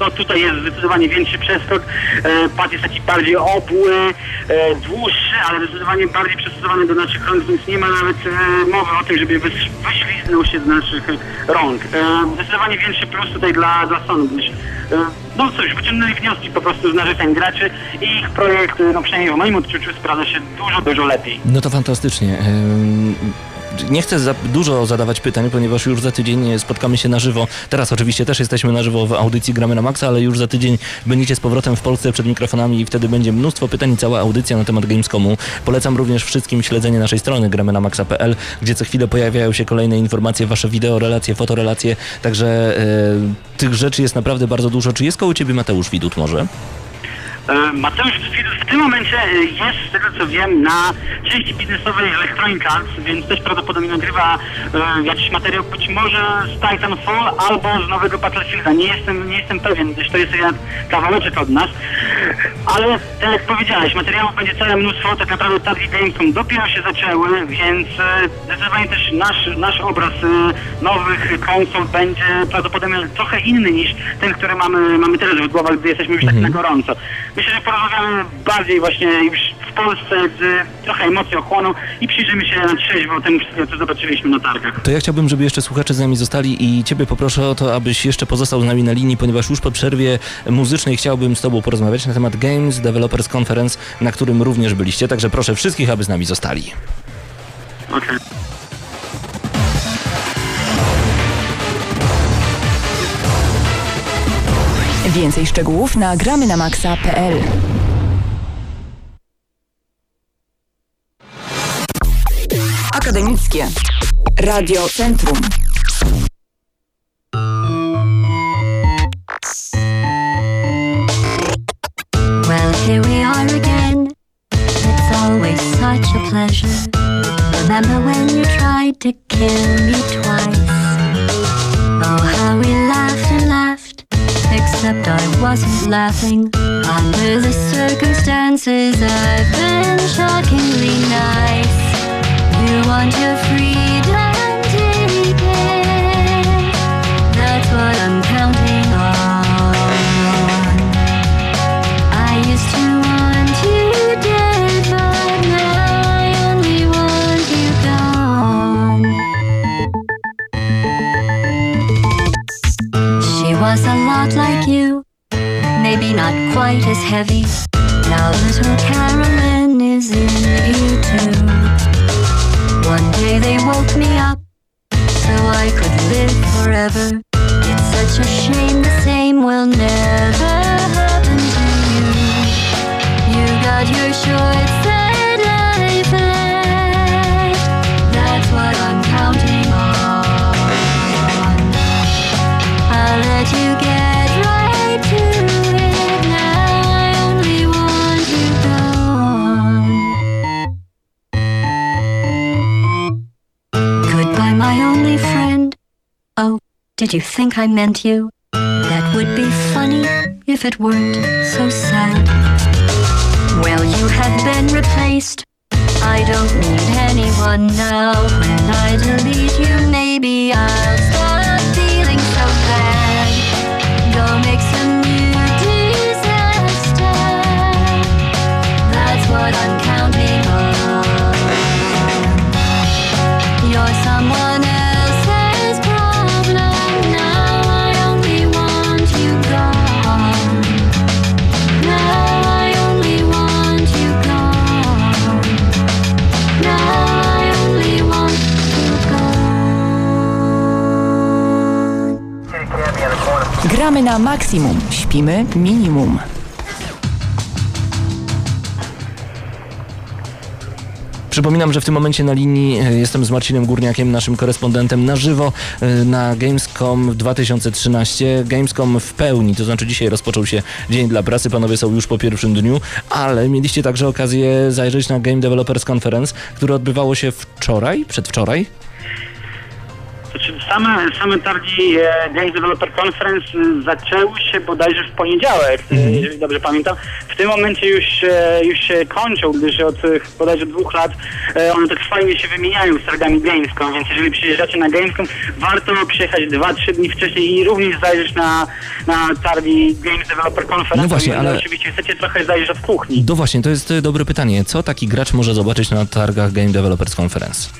[SPEAKER 4] no, tutaj jest zdecydowanie większy przeskok, e, pad jest taki bardziej obły, e, dłuższy, ale zdecydowanie bardziej przystosowany do naszych rąk, więc nie ma nawet e, mowy o tym, żeby wyś- wyśliznął się z naszych rąk. E, zdecydowanie większy plus tutaj dla, dla Sony, e, no cóż, wyciągnęli wnioski po prostu z narzekań graczy i ich projekt, e, no przynajmniej w moim odczuciu, sprawdza się dużo, dużo lepiej.
[SPEAKER 1] No to fantastycznie. Nie chcę za dużo zadawać pytań, ponieważ już za tydzień spotkamy się na żywo. Teraz oczywiście też jesteśmy na żywo w audycji Gramy na Maxa, ale już za tydzień będziecie z powrotem w Polsce przed mikrofonami i wtedy będzie mnóstwo pytań i cała audycja na temat Gamescomu. Polecam również wszystkim śledzenie naszej strony gramy na maxa.pl, gdzie co chwilę pojawiają się kolejne informacje, wasze wideo, relacje, fotorelacje, także e, tych rzeczy jest naprawdę bardzo dużo. Czy jest koło ciebie Mateusz Widut może?
[SPEAKER 4] E, Mateusz Widut w tym momencie e, jest, z tego co wiem, na części biznesowej Electronic Arts, więc też prawdopodobnie nagrywa e, jakiś materiał być może z Titanfall albo z nowego Battlefielda. Nie jestem, nie jestem pewien, gdyż to jest jednak kawałeczek od nas. Ale tak jak powiedziałeś, materiałów będzie całe mnóstwo, tak naprawdę targi Gamescom dopiero się zaczęły, więc e, zdecydowanie też nasz, nasz obraz e, nowych konsol będzie prawdopodobnie trochę inny niż ten, który mamy, mamy teraz w głowach, gdy jesteśmy już tak na gorąco. Myślę, że porozmawiamy bardziej właśnie już w Polsce, trochę emocje ochłoną i przyjrzymy się na trzeźwo temu wszystkiego, co zobaczyliśmy na targach.
[SPEAKER 1] To ja chciałbym, żeby jeszcze słuchacze z nami zostali i Ciebie poproszę o to, abyś jeszcze pozostał z nami na linii, ponieważ już po przerwie muzycznej chciałbym z Tobą porozmawiać na temat Games Developers Conference, na którym również byliście, także proszę wszystkich, aby z nami zostali.
[SPEAKER 4] Okej.
[SPEAKER 2] Więcej szczegółów na gramy na maxa.pl. Akademickie. Radio Centrum.
[SPEAKER 5] Well, here we are again. It's always such a pleasure. Remember when you tried to kill me twice? Except I wasn't laughing. Under the circumstances, I've been shockingly nice. You want your freedom, was a lot like you, maybe not quite as heavy. Now little Carolyn is in you too. One day they woke me up so I could live forever. It's such a shame the same will never happen to you. You got your short did you think I meant you? That would be funny if it weren't so sad. Well, you have been replaced. I don't need anyone now. When I delete you, maybe I'll stop feeling so bad. Go make some new disaster. That's what I'm
[SPEAKER 2] Gramy na maksimum, śpimy minimum.
[SPEAKER 1] Przypominam, że w tym momencie na linii e, jestem z Marcinem Górniakiem, naszym korespondentem na żywo e, na Gamescom 2013. Gamescom w pełni, to znaczy dzisiaj rozpoczął się dzień dla prasy, panowie są już po pierwszym dniu, ale mieliście także okazję zajrzeć na Game Developers Conference, które odbywało się wczoraj, przedwczoraj.
[SPEAKER 4] Znaczy, same, same targi e, Games Developer Conference e, zaczęły się bodajże w poniedziałek, e, jeżeli dobrze pamiętam. W tym momencie już, e, już się kończą, gdyż od e, bodajże dwóch lat e, one tak fajnie się wymieniają z targami Gamescom, więc jeżeli przyjeżdżacie na Gamescom, warto przyjechać 2-3 dni wcześniej i również zajrzeć na, na targi Games Developer Conference.
[SPEAKER 1] No właśnie, ale-
[SPEAKER 4] Oczywiście chcecie trochę zajrzeć od kuchni.
[SPEAKER 1] No właśnie, to jest dobre pytanie. Co taki gracz może zobaczyć na targach Game Developers Conference?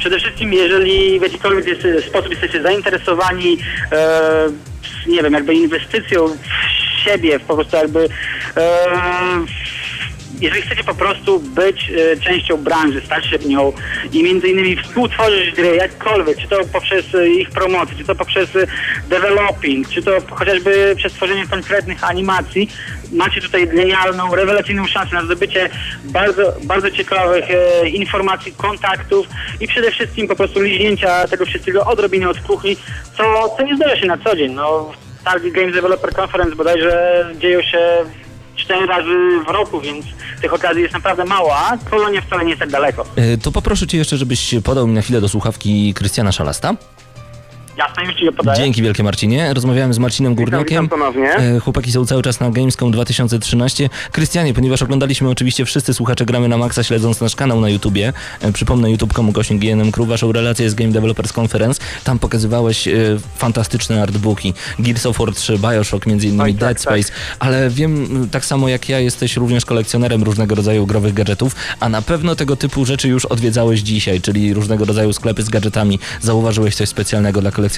[SPEAKER 4] Przede wszystkim, jeżeli w jakikolwiek sposób jesteście zainteresowani, e, nie wiem, jakby inwestycją w siebie, po prostu jakby, e, jeżeli chcecie po prostu być e, częścią branży, stać się nią i między innymi współtworzyć gry jakkolwiek, czy to poprzez e, ich promocję, czy to poprzez e, developing, czy to chociażby przez tworzenie konkretnych animacji, macie tutaj genialną, rewelacyjną szansę na zdobycie bardzo, bardzo ciekawych e, informacji, kontaktów i przede wszystkim po prostu liźnięcia tego wszystkiego odrobinę od kuchni, co, co nie zdarza się na co dzień. No, targi Games Developer Conference bodajże dzieją się cztery razy w roku, więc tych okazji jest naprawdę mało, a Polonia wcale nie jest tak daleko.
[SPEAKER 1] E, To poproszę cię jeszcze, żebyś podał mi na chwilę do słuchawki Krystiana Szalasta.
[SPEAKER 4] Jasne, już ci go podaję.
[SPEAKER 1] Dzięki wielkie Marcinie. Rozmawiałem z Marcinem Górniakiem.
[SPEAKER 3] witam ponownie.
[SPEAKER 1] E, Chłopaki są cały czas na Gamescom 2013. Krystianie, ponieważ oglądaliśmy oczywiście wszyscy słuchacze gramy na Maxa śledząc nasz kanał na YouTubie. E, Przypomnę youtube.com kośnik GNM Crew, waszą relację z Game Developers Conference. Tam pokazywałeś e, fantastyczne artbooki. Gears of War 3, Bioshock, między innymi
[SPEAKER 3] Oj, tak,
[SPEAKER 1] Dead Space. Ale wiem, tak samo jak ja, jesteś również kolekcjonerem różnego rodzaju growych gadżetów, a na pewno tego typu rzeczy już odwiedzałeś dzisiaj, czyli różnego rodzaju sklepy z gadżetami. Zauważyłeś coś specjalnego dla kolekcjonerów?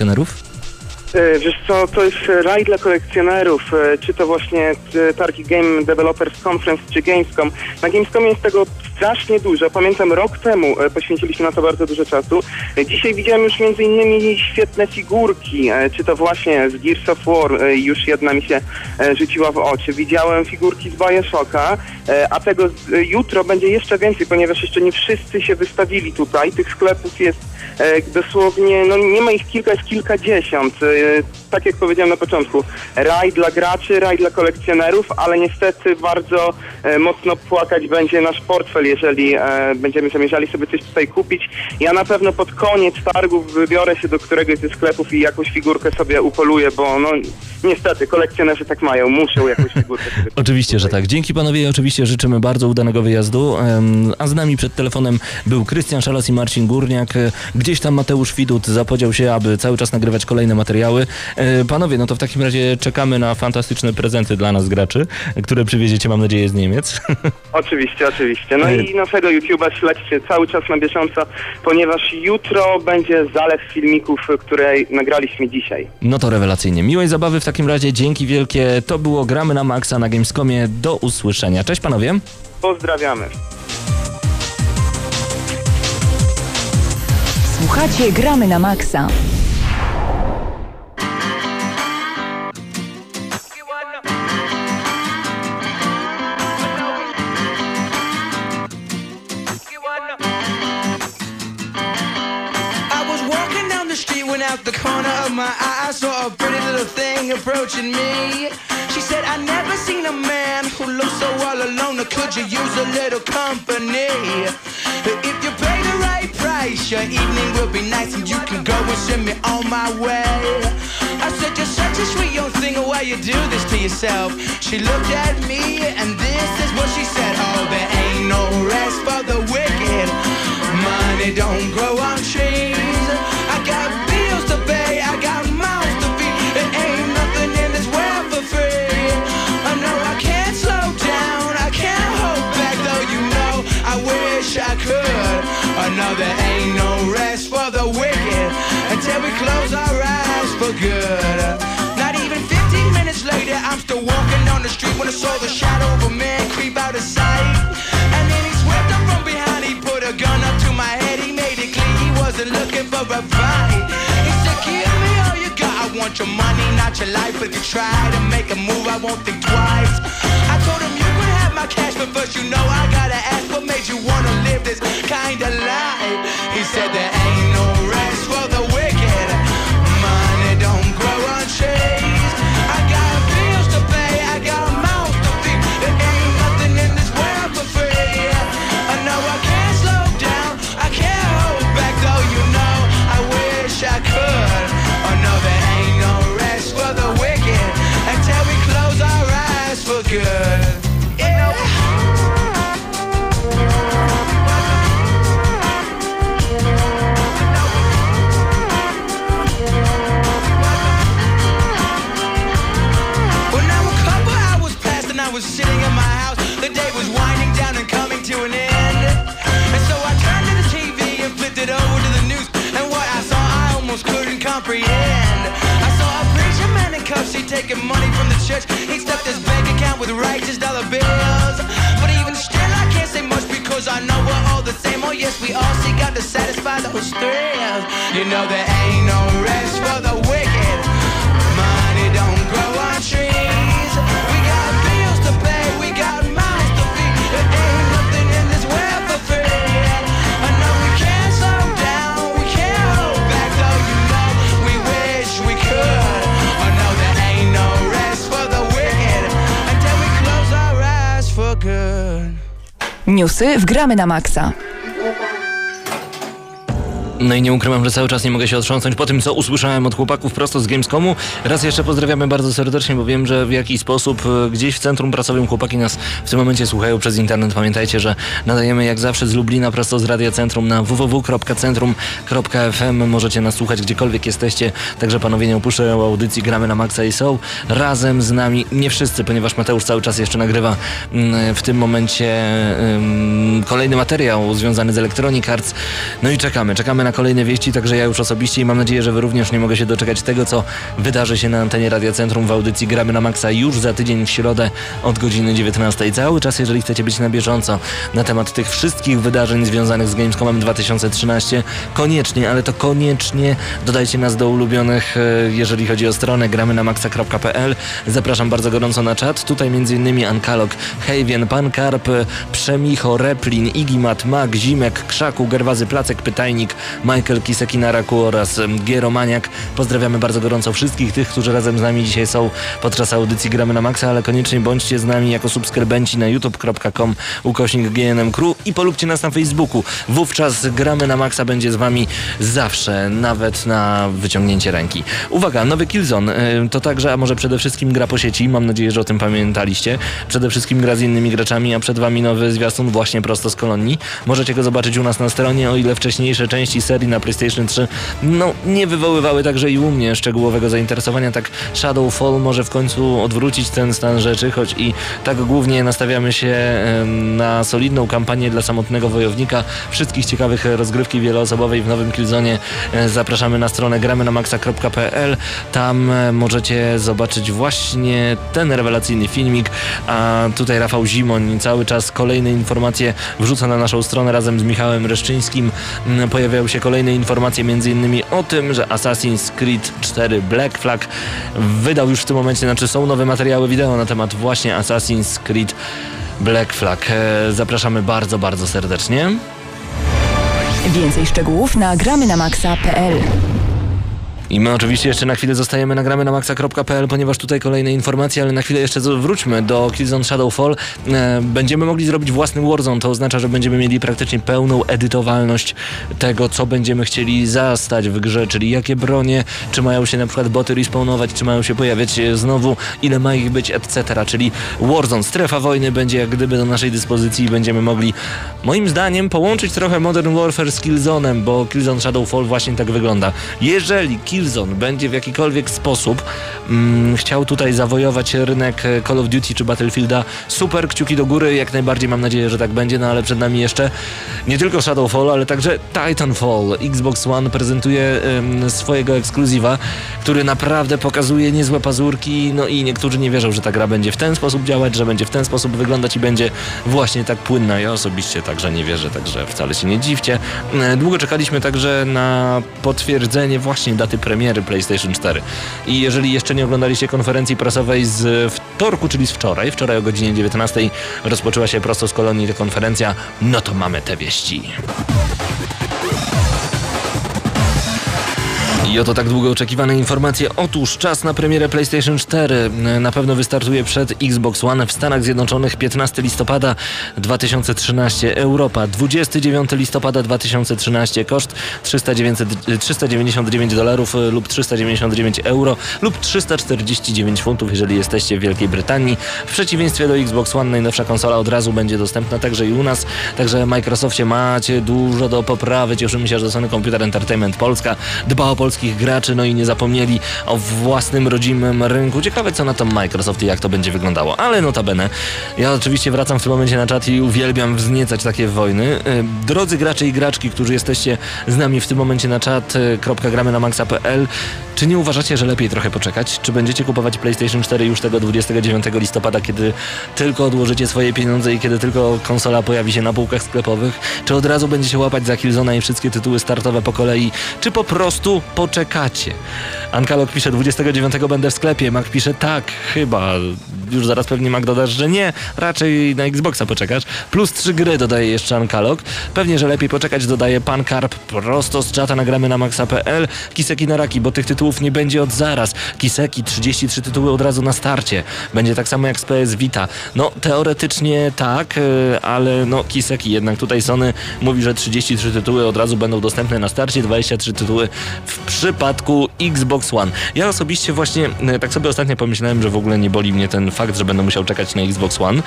[SPEAKER 3] E, Wiesz co, to jest raj dla kolekcjonerów, e, czy to właśnie e, targi Game Developers Conference, czy Gamescom. Na Gamescomie jest tego strasznie dużo. Pamiętam rok temu e, poświęciliśmy na to bardzo dużo czasu. Dzisiaj widziałem już między innymi świetne figurki, e, czy to właśnie z Gears of War, e, już jedna mi się rzuciła w oczy. Widziałem figurki z Bioshocka, a tego jutro będzie jeszcze więcej, ponieważ jeszcze nie wszyscy się wystawili tutaj. Tych sklepów jest dosłownie, no nie ma ich kilka, jest kilkadziesiąt. Tak jak powiedziałem na początku, raj dla graczy, raj dla kolekcjonerów, ale niestety bardzo mocno płakać będzie nasz portfel, jeżeli e, będziemy zamierzali sobie coś tutaj kupić. Ja na pewno pod koniec targów wybiorę się do któregoś ze sklepów i jakąś figurkę sobie upoluję, bo no niestety kolekcjonerzy tak mają, muszą jakąś figurkę sobie
[SPEAKER 1] Oczywiście, że tak. Dzięki panowie i oczywiście życzymy bardzo udanego wyjazdu. A z nami przed telefonem był Krystian Szalas i Marcin Górniak. Gdzieś tam Mateusz Widut zapodział się, aby cały czas nagrywać kolejne materiały. E, Panowie, no to w takim razie czekamy na fantastyczne prezenty dla nas graczy, które przywieziecie, mam nadzieję, z Niemiec.
[SPEAKER 3] Oczywiście, oczywiście. No i naszego YouTube'a śledźcie cały czas na bieżąco, ponieważ jutro będzie zalew filmików, które nagraliśmy dzisiaj.
[SPEAKER 1] No to rewelacyjnie. Miłej zabawy w takim razie. Dzięki wielkie. To było Gramy na Maxa na Gamescomie. Do usłyszenia. Cześć panowie.
[SPEAKER 3] Pozdrawiamy.
[SPEAKER 2] Słuchacie Gramy na Maxa.
[SPEAKER 6] When out the corner of my eye I saw a pretty little thing approaching me. She said, I never seen a man who looks so all alone. Or could you use a little company? If you pay the right price, your evening will be nice and you can go and send me on my way. I said, You're such a sweet young thing, why you do this to yourself? She looked at me and this is what she said. Oh, there ain't no rest for the wicked. Money don't grow on trees. Good. Not even 15 minutes later, I'm still walking down the street when I saw the shadow of a man creep out of sight. And then he swept up from behind, he put a gun up to my head, he made it clear he wasn't looking for a fight. He said, Give me all you got, I want your money, not your life. If you try to make a move, I won't think twice. I told him you could have my cash, but first you know I gotta ask what made you wanna live this kind of life. He said there ain't no taking money from the church. He stuffed his bank account with righteous dollar bills. But even still, I can't say much because I know we're all the same. Oh, yes, we all seek out to satisfy those thrills. You know, there ain't no rest for the
[SPEAKER 2] Newsy w Gramy na Maxa.
[SPEAKER 1] No i nie ukrywam, że cały czas nie mogę się otrząsnąć po tym, co usłyszałem od chłopaków prosto z Gamescomu. Raz jeszcze pozdrawiamy bardzo serdecznie, bo wiem, że w jakiś sposób e, gdzieś w centrum pracowym chłopaki nas w tym momencie słuchają przez internet. Pamiętajcie, że nadajemy jak zawsze z Lublina prosto z Radia Centrum na www.centrum.fm. Możecie nas słuchać gdziekolwiek jesteście, także panowie nie opuszczają audycji Gramy na Maxa i są razem z nami. Nie wszyscy, ponieważ Mateusz cały czas jeszcze nagrywa mm, w tym momencie kolejny materiał związany z Electronic Arts. No i czekamy, czekamy na kolejne wieści, także ja już osobiście i mam nadzieję, że wy również nie mogę się doczekać tego, co wydarzy się na antenie Radia Centrum w audycji Gramy na Maxa już za tydzień w środę od godziny 19. Cały czas, jeżeli chcecie być na bieżąco na temat tych wszystkich wydarzeń związanych z Gamescomem 2013, koniecznie, ale to koniecznie dodajcie nas do ulubionych, e, jeżeli chodzi o stronę gramy na maxa.pl. Zapraszam bardzo gorąco na czat. Tutaj m.in. Ankalog, Hejwien, Pan Karp, Przemicho, Replin, Igimat, Mag, Zimek, Krzaku, Gerwazy, Placek, Pytajnik, Michael Kisekinaraku oraz Gieromaniak. Pozdrawiamy bardzo gorąco wszystkich tych, którzy razem z nami dzisiaj są podczas audycji Gramy na Maxa, ale koniecznie bądźcie z nami jako subskrybenci na youtube.com ukośnik GNM Crew i polubcie nas na Facebooku. Wówczas Gramy na Maxa będzie z wami zawsze, nawet na wyciągnięcie ręki. Uwaga, nowy Killzone to także, a może przede wszystkim gra po sieci, mam nadzieję, że o tym pamiętaliście. Przede wszystkim gra z innymi graczami, a przed wami nowy zwiastun właśnie prosto z kolonii. Możecie go zobaczyć u nas na stronie, o ile wcześniejsze części serii na PlayStation 3 no nie wywoływały także i u mnie szczegółowego zainteresowania, tak Shadowfall może w końcu odwrócić ten stan rzeczy, choć i tak głównie nastawiamy się na solidną kampanię dla samotnego wojownika. Wszystkich ciekawych rozgrywki wieloosobowej w nowym Killzone e, zapraszamy na stronę gramy na maxa.pl. Tam e, możecie zobaczyć właśnie ten rewelacyjny filmik, a tutaj Rafał Zimoń cały czas kolejne informacje wrzuca na naszą stronę razem z Michałem Reszczyńskim. Pojawiają się kolejne informacje m.in. o tym, że Assassin's Creed 4 Black Flag wydał już w tym momencie, znaczy są nowe materiały wideo na temat właśnie Assassin's Creed Black Flag. E, Zapraszamy bardzo, bardzo serdecznie.
[SPEAKER 2] Więcej szczegółów na gramy na maxa.pl.
[SPEAKER 1] I my oczywiście jeszcze na chwilę zostajemy nagramy na maxa.pl, ponieważ tutaj kolejne informacje, ale na chwilę jeszcze wróćmy do Killzone Shadowfall. E, będziemy mogli zrobić własny Warzone, to oznacza, że będziemy mieli praktycznie pełną edytowalność tego, co będziemy chcieli zastać w grze, czyli jakie bronie, czy mają się na przykład boty respawnować, czy mają się pojawiać e, znowu, ile ma ich być, etc. Czyli Warzone, strefa wojny będzie jak gdyby do naszej dyspozycji i będziemy mogli, moim zdaniem, połączyć trochę Modern Warfare z Killzone'em, bo Killzone Shadowfall właśnie tak wygląda. Jeżeli Killzone będzie w jakikolwiek sposób mm, chciał tutaj zawojować rynek e, Call of Duty czy Battlefielda, super, kciuki do góry, jak najbardziej mam nadzieję, że tak będzie, no ale przed nami jeszcze nie tylko Shadowfall, ale także Titanfall. Xbox One prezentuje em, swojego ekskluzywa, który naprawdę pokazuje niezłe pazurki, no i niektórzy nie wierzą, że ta gra będzie w ten sposób działać, że będzie w ten sposób wyglądać i będzie właśnie tak płynna. Ja osobiście także nie wierzę, także wcale się nie dziwcie. E, Długo czekaliśmy także na potwierdzenie właśnie daty premiery PlayStation 4. I jeżeli jeszcze nie oglądaliście konferencji prasowej z wtorku, czyli z wczoraj, wczoraj o godzinie 19 rozpoczęła się prosto z kolonii ta konferencja, no to mamy te wieści. I oto tak długo oczekiwane informacje. Otóż czas na premierę PlayStation 4 na pewno wystartuje przed Xbox One w Stanach Zjednoczonych 15 listopada 2013. Europa 29 listopada 2013. Koszt 309, 399 dolarów e, lub 399 euro lub 349 funtów, jeżeli jesteście w Wielkiej Brytanii. W przeciwieństwie do Xbox One najnowsza konsola od razu będzie dostępna także i u nas. Także Microsoftie macie dużo do poprawy. Cieszymy się, że Sony Computer Entertainment Polska dba o polskich graczy, no i nie zapomnieli o własnym rodzimym rynku. Ciekawe co na to Microsoft i jak to będzie wyglądało. Ale notabene, ja oczywiście wracam w tym momencie na czat i uwielbiam wzniecać takie wojny. Y, Drodzy gracze i graczki, którzy jesteście z nami w tym momencie na czat, gramy na maxa.pl, czy nie uważacie, że lepiej trochę poczekać? Czy będziecie kupować PlayStation 4 już tego 29 listopada, kiedy tylko odłożycie swoje pieniądze i kiedy tylko konsola pojawi się na półkach sklepowych? Czy od razu będziecie łapać za Killzona i wszystkie tytuły startowe po kolei? Czy po prostu poczekacie. Ankalog pisze 29 będę w sklepie, Mac pisze tak, chyba. Już zaraz pewnie Mac dodasz, że nie, raczej na Xboxa poczekasz. Plus trzy gry dodaje jeszcze Ankalog. Pewnie, że lepiej poczekać dodaje Pan Karp prosto z czata nagramy na maxa.pl. Kiseki na raki, bo tych tytułów nie będzie od zaraz. Kiseki, 33 tytuły od razu na starcie. Będzie tak samo jak z PS Vita. No, teoretycznie tak, e, ale no, Kiseki jednak tutaj Sony mówi, że 33 tytuły od razu będą dostępne na starcie, 23 tytuły w przypadku Xbox One. Ja osobiście właśnie e, tak sobie ostatnio pomyślałem, że w ogóle nie boli mnie ten fakt, że będę musiał czekać na Xbox One.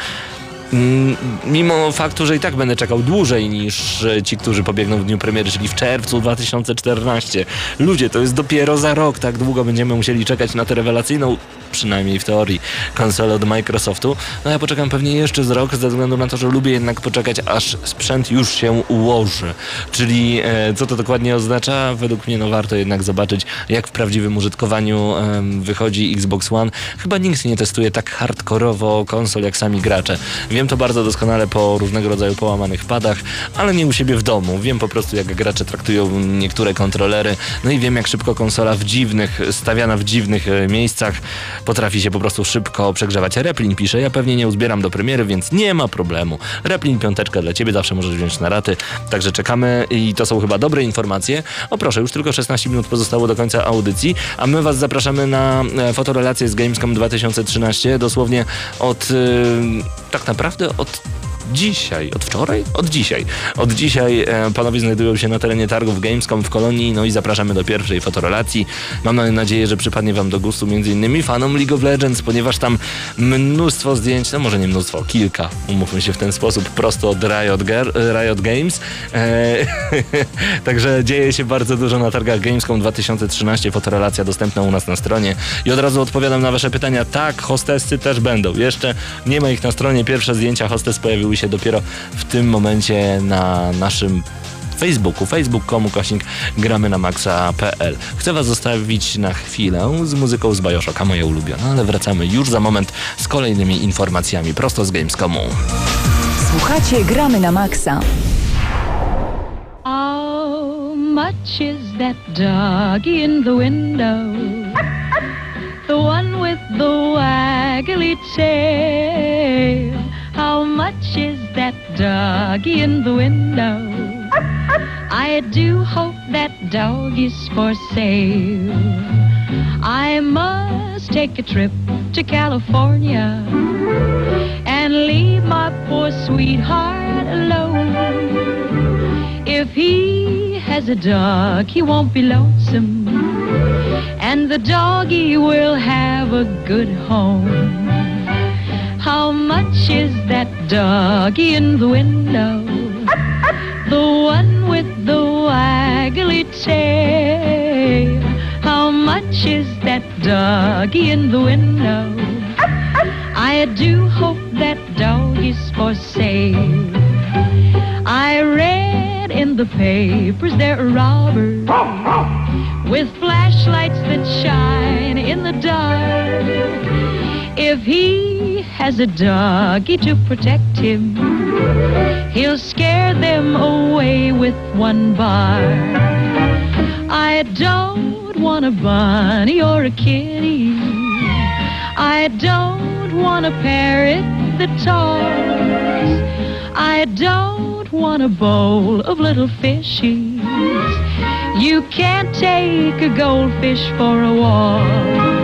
[SPEAKER 1] Mm, Mimo faktu, że i tak będę czekał dłużej niż e, ci, którzy pobiegną w dniu premiery, czyli w czerwcu 2014. Ludzie, to jest dopiero za rok, tak długo będziemy musieli czekać na tę rewelacyjną, przynajmniej w teorii, konsolę od Microsoftu. No ja poczekam pewnie jeszcze z rok, ze względu na to, że lubię jednak poczekać, aż sprzęt już się ułoży. Czyli e, co to dokładnie oznacza? Według mnie no warto jednak zobaczyć, jak w prawdziwym użytkowaniu em, wychodzi Xbox One. Chyba nikt nie testuje tak hardkorowo konsol jak sami gracze. Wiem to bardzo doskonale po różnego rodzaju połamanych padach, ale nie u siebie w domu. Wiem po prostu, jak gracze traktują niektóre kontrolery. No i wiem, jak szybko konsola w dziwnych, stawiana w dziwnych e, miejscach potrafi się po prostu szybko przegrzewać. Replin pisze, ja pewnie nie uzbieram do premiery, więc nie ma problemu. Replin piąteczka dla ciebie, zawsze możesz wziąć na raty. Także czekamy i to są chyba dobre informacje. O proszę, już tylko 16 minut pozostało do końca audycji, a my was zapraszamy na e, fotorelację z Gamescom 2013, dosłownie od e, tak naprawdę od dzisiaj, od wczoraj? Od dzisiaj. Od dzisiaj e, panowie znajdują się na terenie targów Gamescom w Kolonii, no i zapraszamy do pierwszej fotorelacji. Mam nadzieję, że przypadnie wam do gustu między innymi fanom League of Legends, ponieważ tam mnóstwo zdjęć, no może nie mnóstwo, kilka, umówmy się w ten sposób, prosto od Riot, Ger- Riot Games. E, także dzieje się bardzo dużo na targach Gamescom 2013, fotorelacja dostępna u nas na stronie. I od razu odpowiadam na wasze pytania. Tak, hostessy też będą. Jeszcze nie ma ich na stronie. Pierwsze zdjęcia hostes pojawiły się dopiero w tym momencie na naszym Facebooku, facebook.com kośnik gramy na maxa.pl. Chcę was zostawić na chwilę z muzyką z Bioshocka, moja ulubiona, ale wracamy już za moment z kolejnymi informacjami prosto z Gamescomu.
[SPEAKER 2] Słuchacie Gramy na Maxa.
[SPEAKER 7] How much is that dog in the window? The one with the waggly tail. How much is that dog in the window? I do hope that dog is for sale. I must take a trip to California and leave my poor sweetheart alone. If he has a dog, he won't be lonesome. And the doggy will have a good home. How much is that doggy in the window? The one with the waggly tail. How much is that doggy in the window? I do hope that dog is for sale. I read in the papers there are robbers with flashlights that shine in the dark. If he has a doggy to protect him, he'll scare them away with one bark. I don't want a bunny or a kitty. I don't want a parrot that talks. I don't want a bowl of little fishies. You can't take a goldfish for a walk.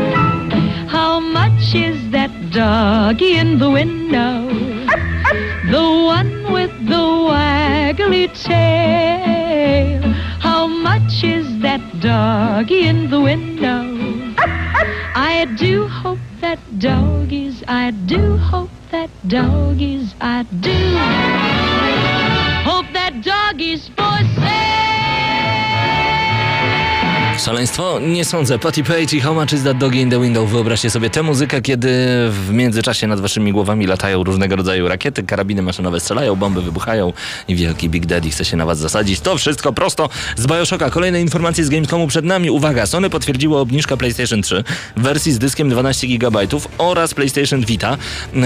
[SPEAKER 7] Doggy in the window? The one with the waggly tail. How much is that doggy in the window? I do hope that doggies, I do hope that doggies, I do hope that dog
[SPEAKER 1] Szaleństwo? Nie sądzę. Patty Page i How Much Is That Dog in the Window. Wyobraźcie sobie tę muzykę, kiedy w międzyczasie nad waszymi głowami latają różnego rodzaju rakiety, karabiny maszynowe strzelają, bomby wybuchają i wielki Big Daddy chce się na was zasadzić. To wszystko prosto z Bioshocka. Kolejne informacje z Gamescomu przed nami. Uwaga, Sony potwierdziło obniżkę PlayStation 3 w wersji z dyskiem 12 GB oraz PlayStation Vita.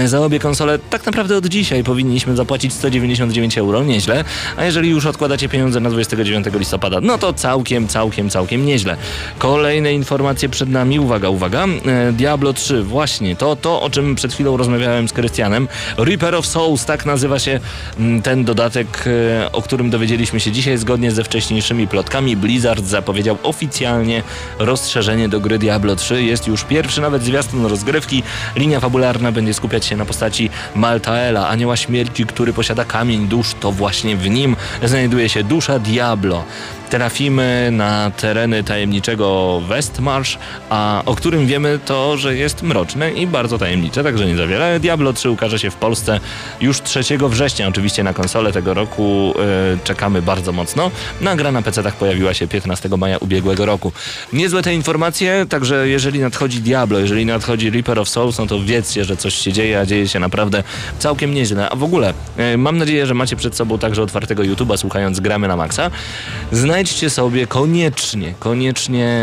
[SPEAKER 1] Za obie konsole tak naprawdę od dzisiaj powinniśmy zapłacić 199 euro. Nieźle. A jeżeli już odkładacie pieniądze na 29 listopada, no to całkiem, całkiem, całkiem nieźle. Kolejne informacje przed nami. Uwaga, uwaga. E, Diablo 3, właśnie to, to o czym przed chwilą rozmawiałem z Krystianem. Reaper of Souls, tak nazywa się mm, ten dodatek, e, o którym dowiedzieliśmy się dzisiaj zgodnie ze wcześniejszymi plotkami. Blizzard zapowiedział oficjalnie rozszerzenie do gry Diablo 3. Jest już pierwszy nawet zwiastun rozgrywki. Linia fabularna będzie skupiać się na postaci Maltaela, anioła śmierci, który posiada kamień dusz. To właśnie w nim znajduje się dusza Diablo. Trafimy na tereny tajemniczego Westmarsh, a o którym wiemy to, że jest mroczne i bardzo tajemnicze, także nie za wiele. Diablo 3 ukaże się w Polsce już 3 września, oczywiście na konsolę tego roku yy, czekamy bardzo mocno. Nagra na PC-tach pojawiła się 15 maja ubiegłego roku. Niezłe te informacje, także jeżeli nadchodzi Diablo, jeżeli nadchodzi Reaper of Souls, no to wiedzcie, że coś się dzieje, a dzieje się naprawdę całkiem nieźle. A w ogóle yy, mam nadzieję, że macie przed sobą także otwartego YouTube'a, słuchając Gramy na Maxa. Znajdźcie sobie koniecznie, koniecznie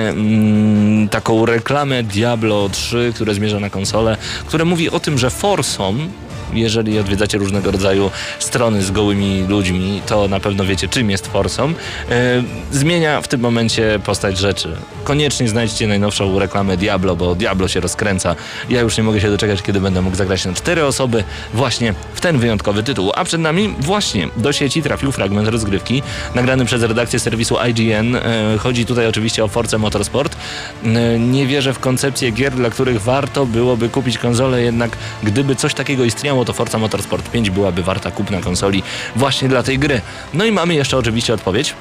[SPEAKER 1] mm, taką reklamę Diablo 3, które zmierza na konsolę, które mówi o tym, że Forsom jeżeli odwiedzacie różnego rodzaju strony z gołymi ludźmi, to na pewno wiecie, czym jest Forsom. E, zmienia w tym momencie postać rzeczy. Koniecznie znajdźcie najnowszą reklamę Diablo, bo Diablo się rozkręca. Ja już nie mogę się doczekać, kiedy będę mógł zagrać na cztery osoby właśnie w ten wyjątkowy tytuł. A przed nami właśnie do sieci trafił fragment rozgrywki nagrany przez redakcję serwisu IGN. E, chodzi tutaj oczywiście o Force Motorsport. E, nie wierzę w koncepcję gier, dla których warto byłoby kupić konsolę, jednak gdyby coś takiego istniało, to Forza Motorsport 5 byłaby warta kupna konsoli właśnie dla tej gry. No i mamy jeszcze oczywiście odpowiedź.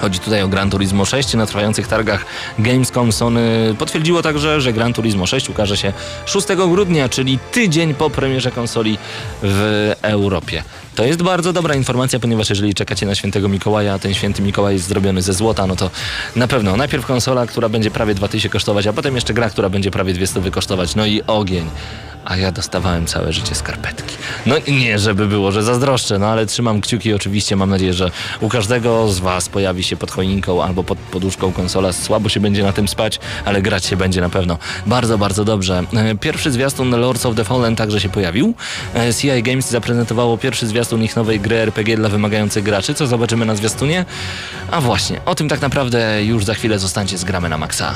[SPEAKER 1] Chodzi tutaj o Gran Turismo 6. Na trwających targach Gamescom Sony potwierdziło także, że Gran Turismo 6 ukaże się 6 grudnia, czyli tydzień po premierze konsoli w Europie. To jest bardzo dobra informacja, ponieważ jeżeli czekacie na świętego Mikołaja, a ten święty Mikołaj jest zrobiony ze złota, no to na pewno najpierw konsola, która będzie prawie 2000 kosztować, a potem jeszcze gra, która będzie prawie 200 kosztować. No i ogień a ja dostawałem całe życie skarpetki. No nie, żeby było, że zazdroszczę, no ale trzymam kciuki oczywiście, mam nadzieję, że u każdego z Was pojawi się pod choinką albo pod poduszką konsola. Słabo się będzie na tym spać, ale grać się będzie na pewno bardzo, bardzo dobrze. E, pierwszy zwiastun Lords of the Fallen także się pojawił. E, CI Games zaprezentowało pierwszy zwiastun ich nowej gry RPG dla wymagających graczy. Co zobaczymy na zwiastunie? A właśnie, o tym tak naprawdę już za chwilę zostańcie z gramy na maksa.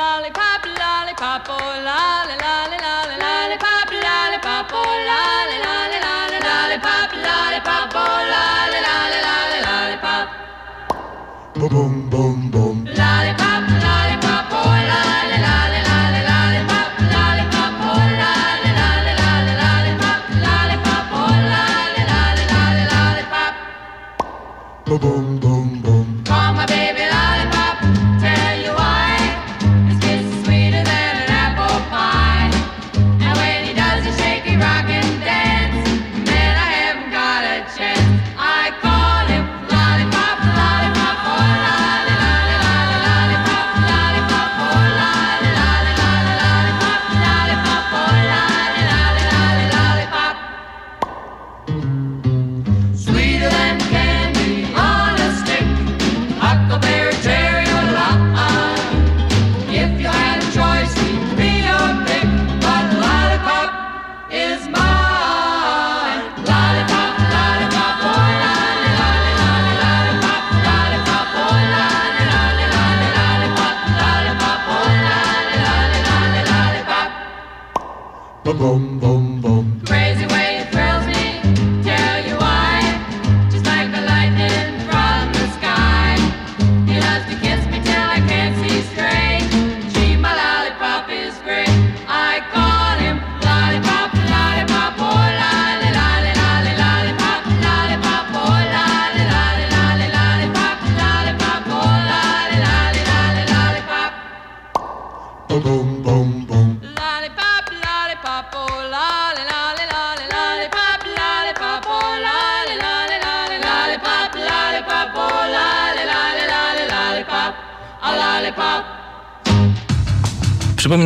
[SPEAKER 8] lollipop, lollipop, oh lolly, lolly, lolly, lollipop, lollipop, oh lolly, lolly, lolly, lollipop, lollipop, oh lolly, lolly, lolly, lollipop. Boom, boom, boom.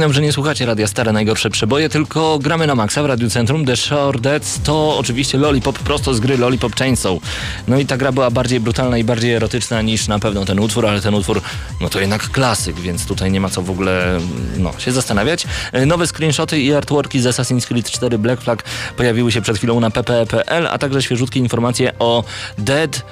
[SPEAKER 1] Przypominam, że nie słuchacie Radia Stare Najgorsze Przeboje, tylko gramy na maksa w Radiu Centrum. The Shore to oczywiście Lollipop prosto z gry Lollipop Chainsaw. No i ta gra była bardziej brutalna i bardziej erotyczna niż na pewno ten utwór, ale ten utwór, no to jednak klasyk, więc tutaj nie ma co w ogóle no, się zastanawiać. E, Nowe screenshoty i artworki z Assassin's Creed 4 Black Flag pojawiły się przed chwilą na ppe.pl, a także świeżutkie informacje o Dead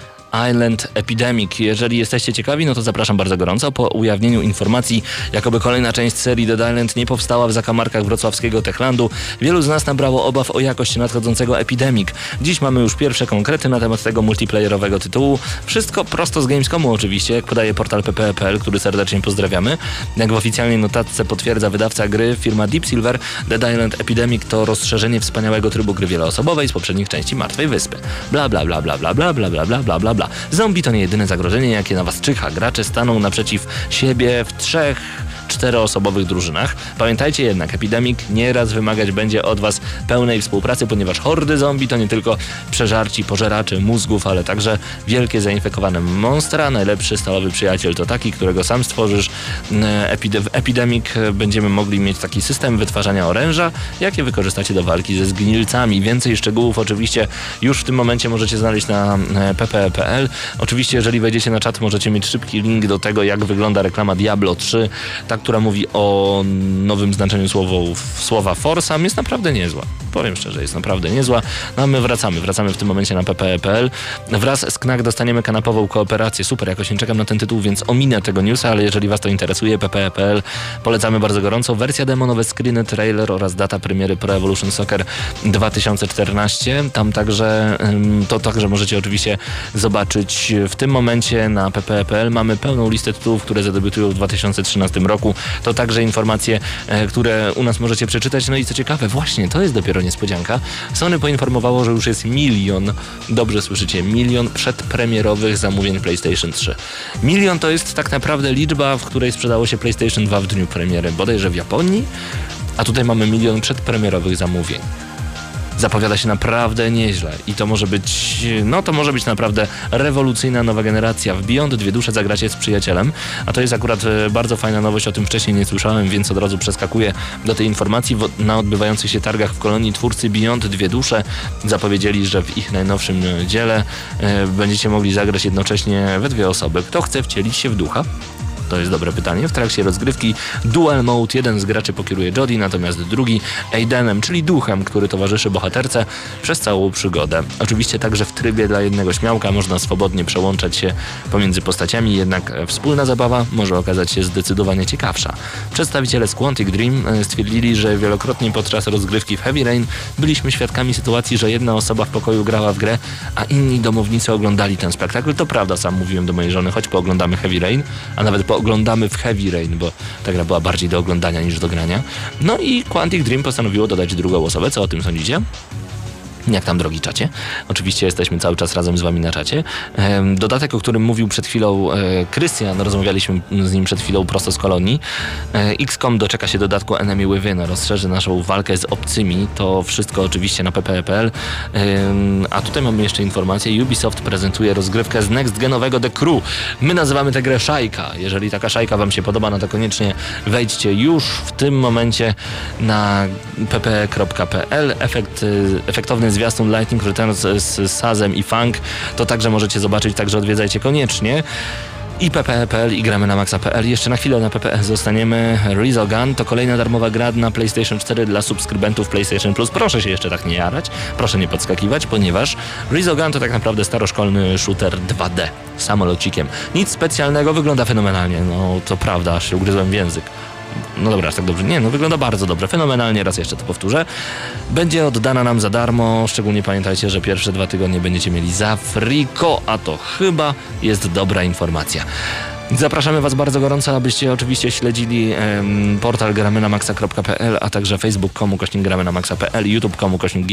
[SPEAKER 1] Island Epidemic. Jeżeli jesteście ciekawi, no to zapraszam bardzo gorąco. Po ujawnieniu informacji, jakoby kolejna część serii Dead Island nie powstała w zakamarkach wrocławskiego Techlandu, wielu z nas nabrało obaw o jakość nadchodzącego Epidemic. Dziś mamy już pierwsze konkrety na temat tego multiplayerowego tytułu. Wszystko prosto z Gamescomu oczywiście, jak podaje portal pp.pl, który serdecznie pozdrawiamy. Jak w oficjalnej notatce potwierdza wydawca gry, firma Deep Silver, Dead Island Epidemic to rozszerzenie wspaniałego trybu gry wieloosobowej z poprzednich części Martwej Wyspy. Bla bla bla bla bla bla bla bla bla bla bla Zombie to nie jedyne zagrożenie, jakie na was czyha. Gracze staną naprzeciw siebie w trzech czteroosobowych drużynach. Pamiętajcie jednak, Epidemic nieraz wymagać będzie od Was pełnej współpracy, ponieważ hordy zombie to nie tylko przeżarci pożeracze mózgów, ale także wielkie zainfekowane monstra. Najlepszy stalowy przyjaciel to taki, którego sam stworzysz. Epide- w Epidemic e, będziemy mogli mieć taki system wytwarzania oręża, jakie wykorzystacie do walki ze zgnilcami. Więcej szczegółów oczywiście już w tym momencie możecie znaleźć na e, pp.pl. Oczywiście, jeżeli wejdziecie na czat, możecie mieć szybki link do tego, jak wygląda reklama Diablo 3, ta, która mówi o nowym znaczeniu słowo, słowa Forsam, jest naprawdę niezła. Powiem szczerze, jest naprawdę niezła. No a my wracamy, wracamy w tym momencie na pp.pl. Wraz z KNAK dostaniemy kanapową kooperację. Super, jakoś nie czekam na ten tytuł, więc ominę tego newsa, ale jeżeli Was to interesuje, pp.pl polecamy bardzo gorąco. Wersja demo, nowe screeny, trailer oraz data premiery Pro Evolution Soccer 2014. Tam także, to także możecie oczywiście zobaczyć w tym momencie na pp.pl. Mamy pełną listę tytułów, które zadebiutują w 2013 roku. To także informacje, e, które u nas możecie przeczytać. No i co ciekawe, właśnie to jest dopiero niespodzianka. Sony poinformowało, że już jest milion, dobrze słyszycie, milion przedpremierowych zamówień PlayStation 3. Milion to jest tak naprawdę liczba, w której sprzedało się PlayStation 2 w dniu premiery, bodajże w Japonii, a tutaj mamy milion przedpremierowych zamówień zapowiada się naprawdę nieźle i to może być, no to może być naprawdę rewolucyjna nowa generacja. W Beyond dwie dusze zagracie z przyjacielem, a to jest akurat e, bardzo fajna nowość, o tym wcześniej nie słyszałem, więc od razu przeskakuję do tej informacji. Na odbywających się targach w kolonii twórcy Beyond dwie dusze zapowiedzieli, że w ich najnowszym e, dziele e, będziecie mogli zagrać jednocześnie we dwie osoby. Kto chce wcielić się w ducha? To jest dobre pytanie. W trakcie rozgrywki Dual Mode jeden z graczy pokieruje Jodie, natomiast drugi Aidenem, czyli duchem, który towarzyszy bohaterce przez całą przygodę. Oczywiście także w trybie dla jednego śmiałka można swobodnie przełączać się pomiędzy postaciami, jednak wspólna zabawa może okazać się zdecydowanie ciekawsza. Przedstawiciele z Quantic Dream e, stwierdzili, że wielokrotnie podczas rozgrywki w Heavy Rain byliśmy świadkami sytuacji, że jedna osoba w pokoju grała w grę, a inni domownicy oglądali ten spektakl. To prawda, sam mówiłem do mojej żony, choć pooglądamy Heavy Rain, a nawet pooglądamy w Heavy Rain, bo ta gra była bardziej do oglądania niż do grania. No i Quantic Dream postanowiło dodać drugą osobę. Co o tym sądzicie? Jak tam, drogi czacie? Oczywiście jesteśmy cały czas razem z wami na czacie. Dodatek, o którym mówił przed chwilą e, Krystian, rozmawialiśmy z nim przed chwilą prosto z kolonii. E, XCOM doczeka się dodatku Enemy Within, rozszerzy naszą walkę z obcymi. To wszystko oczywiście na pp.pl. A tutaj mamy jeszcze informację. Ubisoft prezentuje rozgrywkę z next genowego The Crew. My nazywamy tę grę Szajka. Jeżeli taka szajka wam się podoba, no to koniecznie wejdźcie już w tym momencie na pp.pl. Efekt, y, efektowny zwiastun Lightning Returns z Sazem i Funk to także możecie zobaczyć, także odwiedzajcie koniecznie. I pp.pl i gramy na maxa.pl. Jeszcze na chwilę na pp zostaniemy. Rezogun to kolejna darmowa gra na PlayStation 4 dla subskrybentów PlayStation Plus. Proszę się jeszcze tak nie jarać, proszę nie podskakiwać, ponieważ Rezogun to tak naprawdę staroszkolny shooter 2D samolocikiem. Nic specjalnego, wygląda fenomenalnie. No to prawda, aż się ugryzłem w język. No dobra, aż tak dobrze. Nie, no wygląda bardzo dobrze, fenomenalnie, raz jeszcze to powtórzę. Będzie oddana nam za darmo, szczególnie pamiętajcie, że pierwsze dwa tygodnie będziecie mieli za friko, a to chyba jest dobra informacja. Zapraszamy Was bardzo gorąco, abyście oczywiście śledzili em, portal gramy na maxa.pl, a także facebook.com kośnik gramy na maxa.pl, youtube.com kośnik.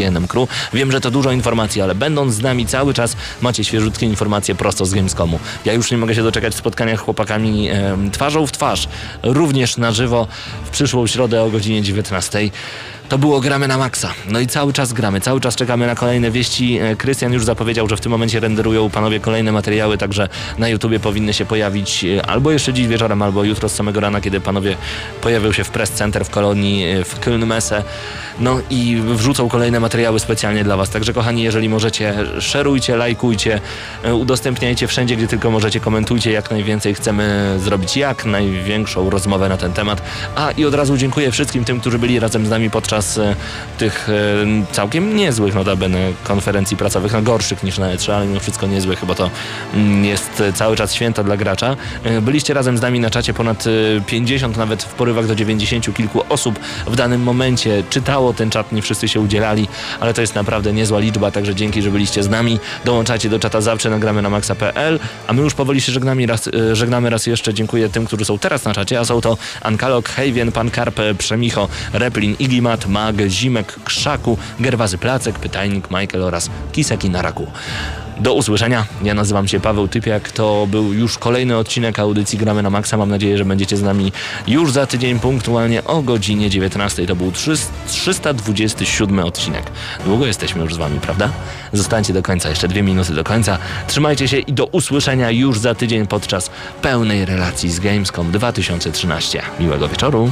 [SPEAKER 1] Wiem, że to dużo informacji, ale będąc z nami cały czas macie świeżutkie informacje prosto z Gamescomu. Ja już nie mogę się doczekać spotkania z chłopakami em, twarzą w twarz, również na żywo w przyszłą środę o godzinie 19. To było Gramy na Maxa. No i cały czas gramy, cały czas czekamy na kolejne wieści. E, Krystian już zapowiedział, że w tym momencie renderują panowie kolejne materiały, także na YouTubie powinny się pojawić e, albo jeszcze dziś wieczorem, albo jutro z samego rana, kiedy panowie pojawią się w Press Center w kolonii e, w Kölnmesse. No i wrzucą kolejne materiały specjalnie dla was. Także kochani, jeżeli możecie, szerujcie, lajkujcie, udostępniajcie wszędzie, gdzie tylko możecie, komentujcie jak najwięcej. Chcemy zrobić jak największą rozmowę na ten temat. A i od razu dziękuję wszystkim tym, którzy byli razem z nami podczas e, tych e, całkiem niezłych notabene konferencji pracowych, no gorszych niż na E3, ale mimo wszystko niezłych, bo to mm, jest cały czas święto dla gracza. E, Byliście razem z nami na czacie ponad e, 50, nawet w porywach do 90 kilku osób w danym momencie czytało ten czat, nie wszyscy się udzielali, ale to jest naprawdę niezła liczba, także dzięki, że byliście z nami. Dołączacie do czata zawsze, nagramy na maxa.pl, a my już powoli się żegnamy raz, żegnamy raz jeszcze. Dziękuję tym, którzy są teraz na czacie, a są to Ankalok, Hejwien, Pan Karpe, Przemicho, Replin, Igimat, Mag, Zimek, Krzaku, Gerwazy Placek, Pytajnik, Michael oraz Kiseki na raku. Do usłyszenia. Ja nazywam się Paweł Typiak. To był już kolejny odcinek audycji Gramy na Maxa. Mam nadzieję, że będziecie z nami już za tydzień punktualnie o godzinie 19. To był 300 327 odcinek. Długo jesteśmy już z wami, prawda? Zostańcie do końca, jeszcze dwie minuty do końca. Trzymajcie się i do usłyszenia już za tydzień podczas pełnej relacji z Gamescom 2013. Miłego wieczoru.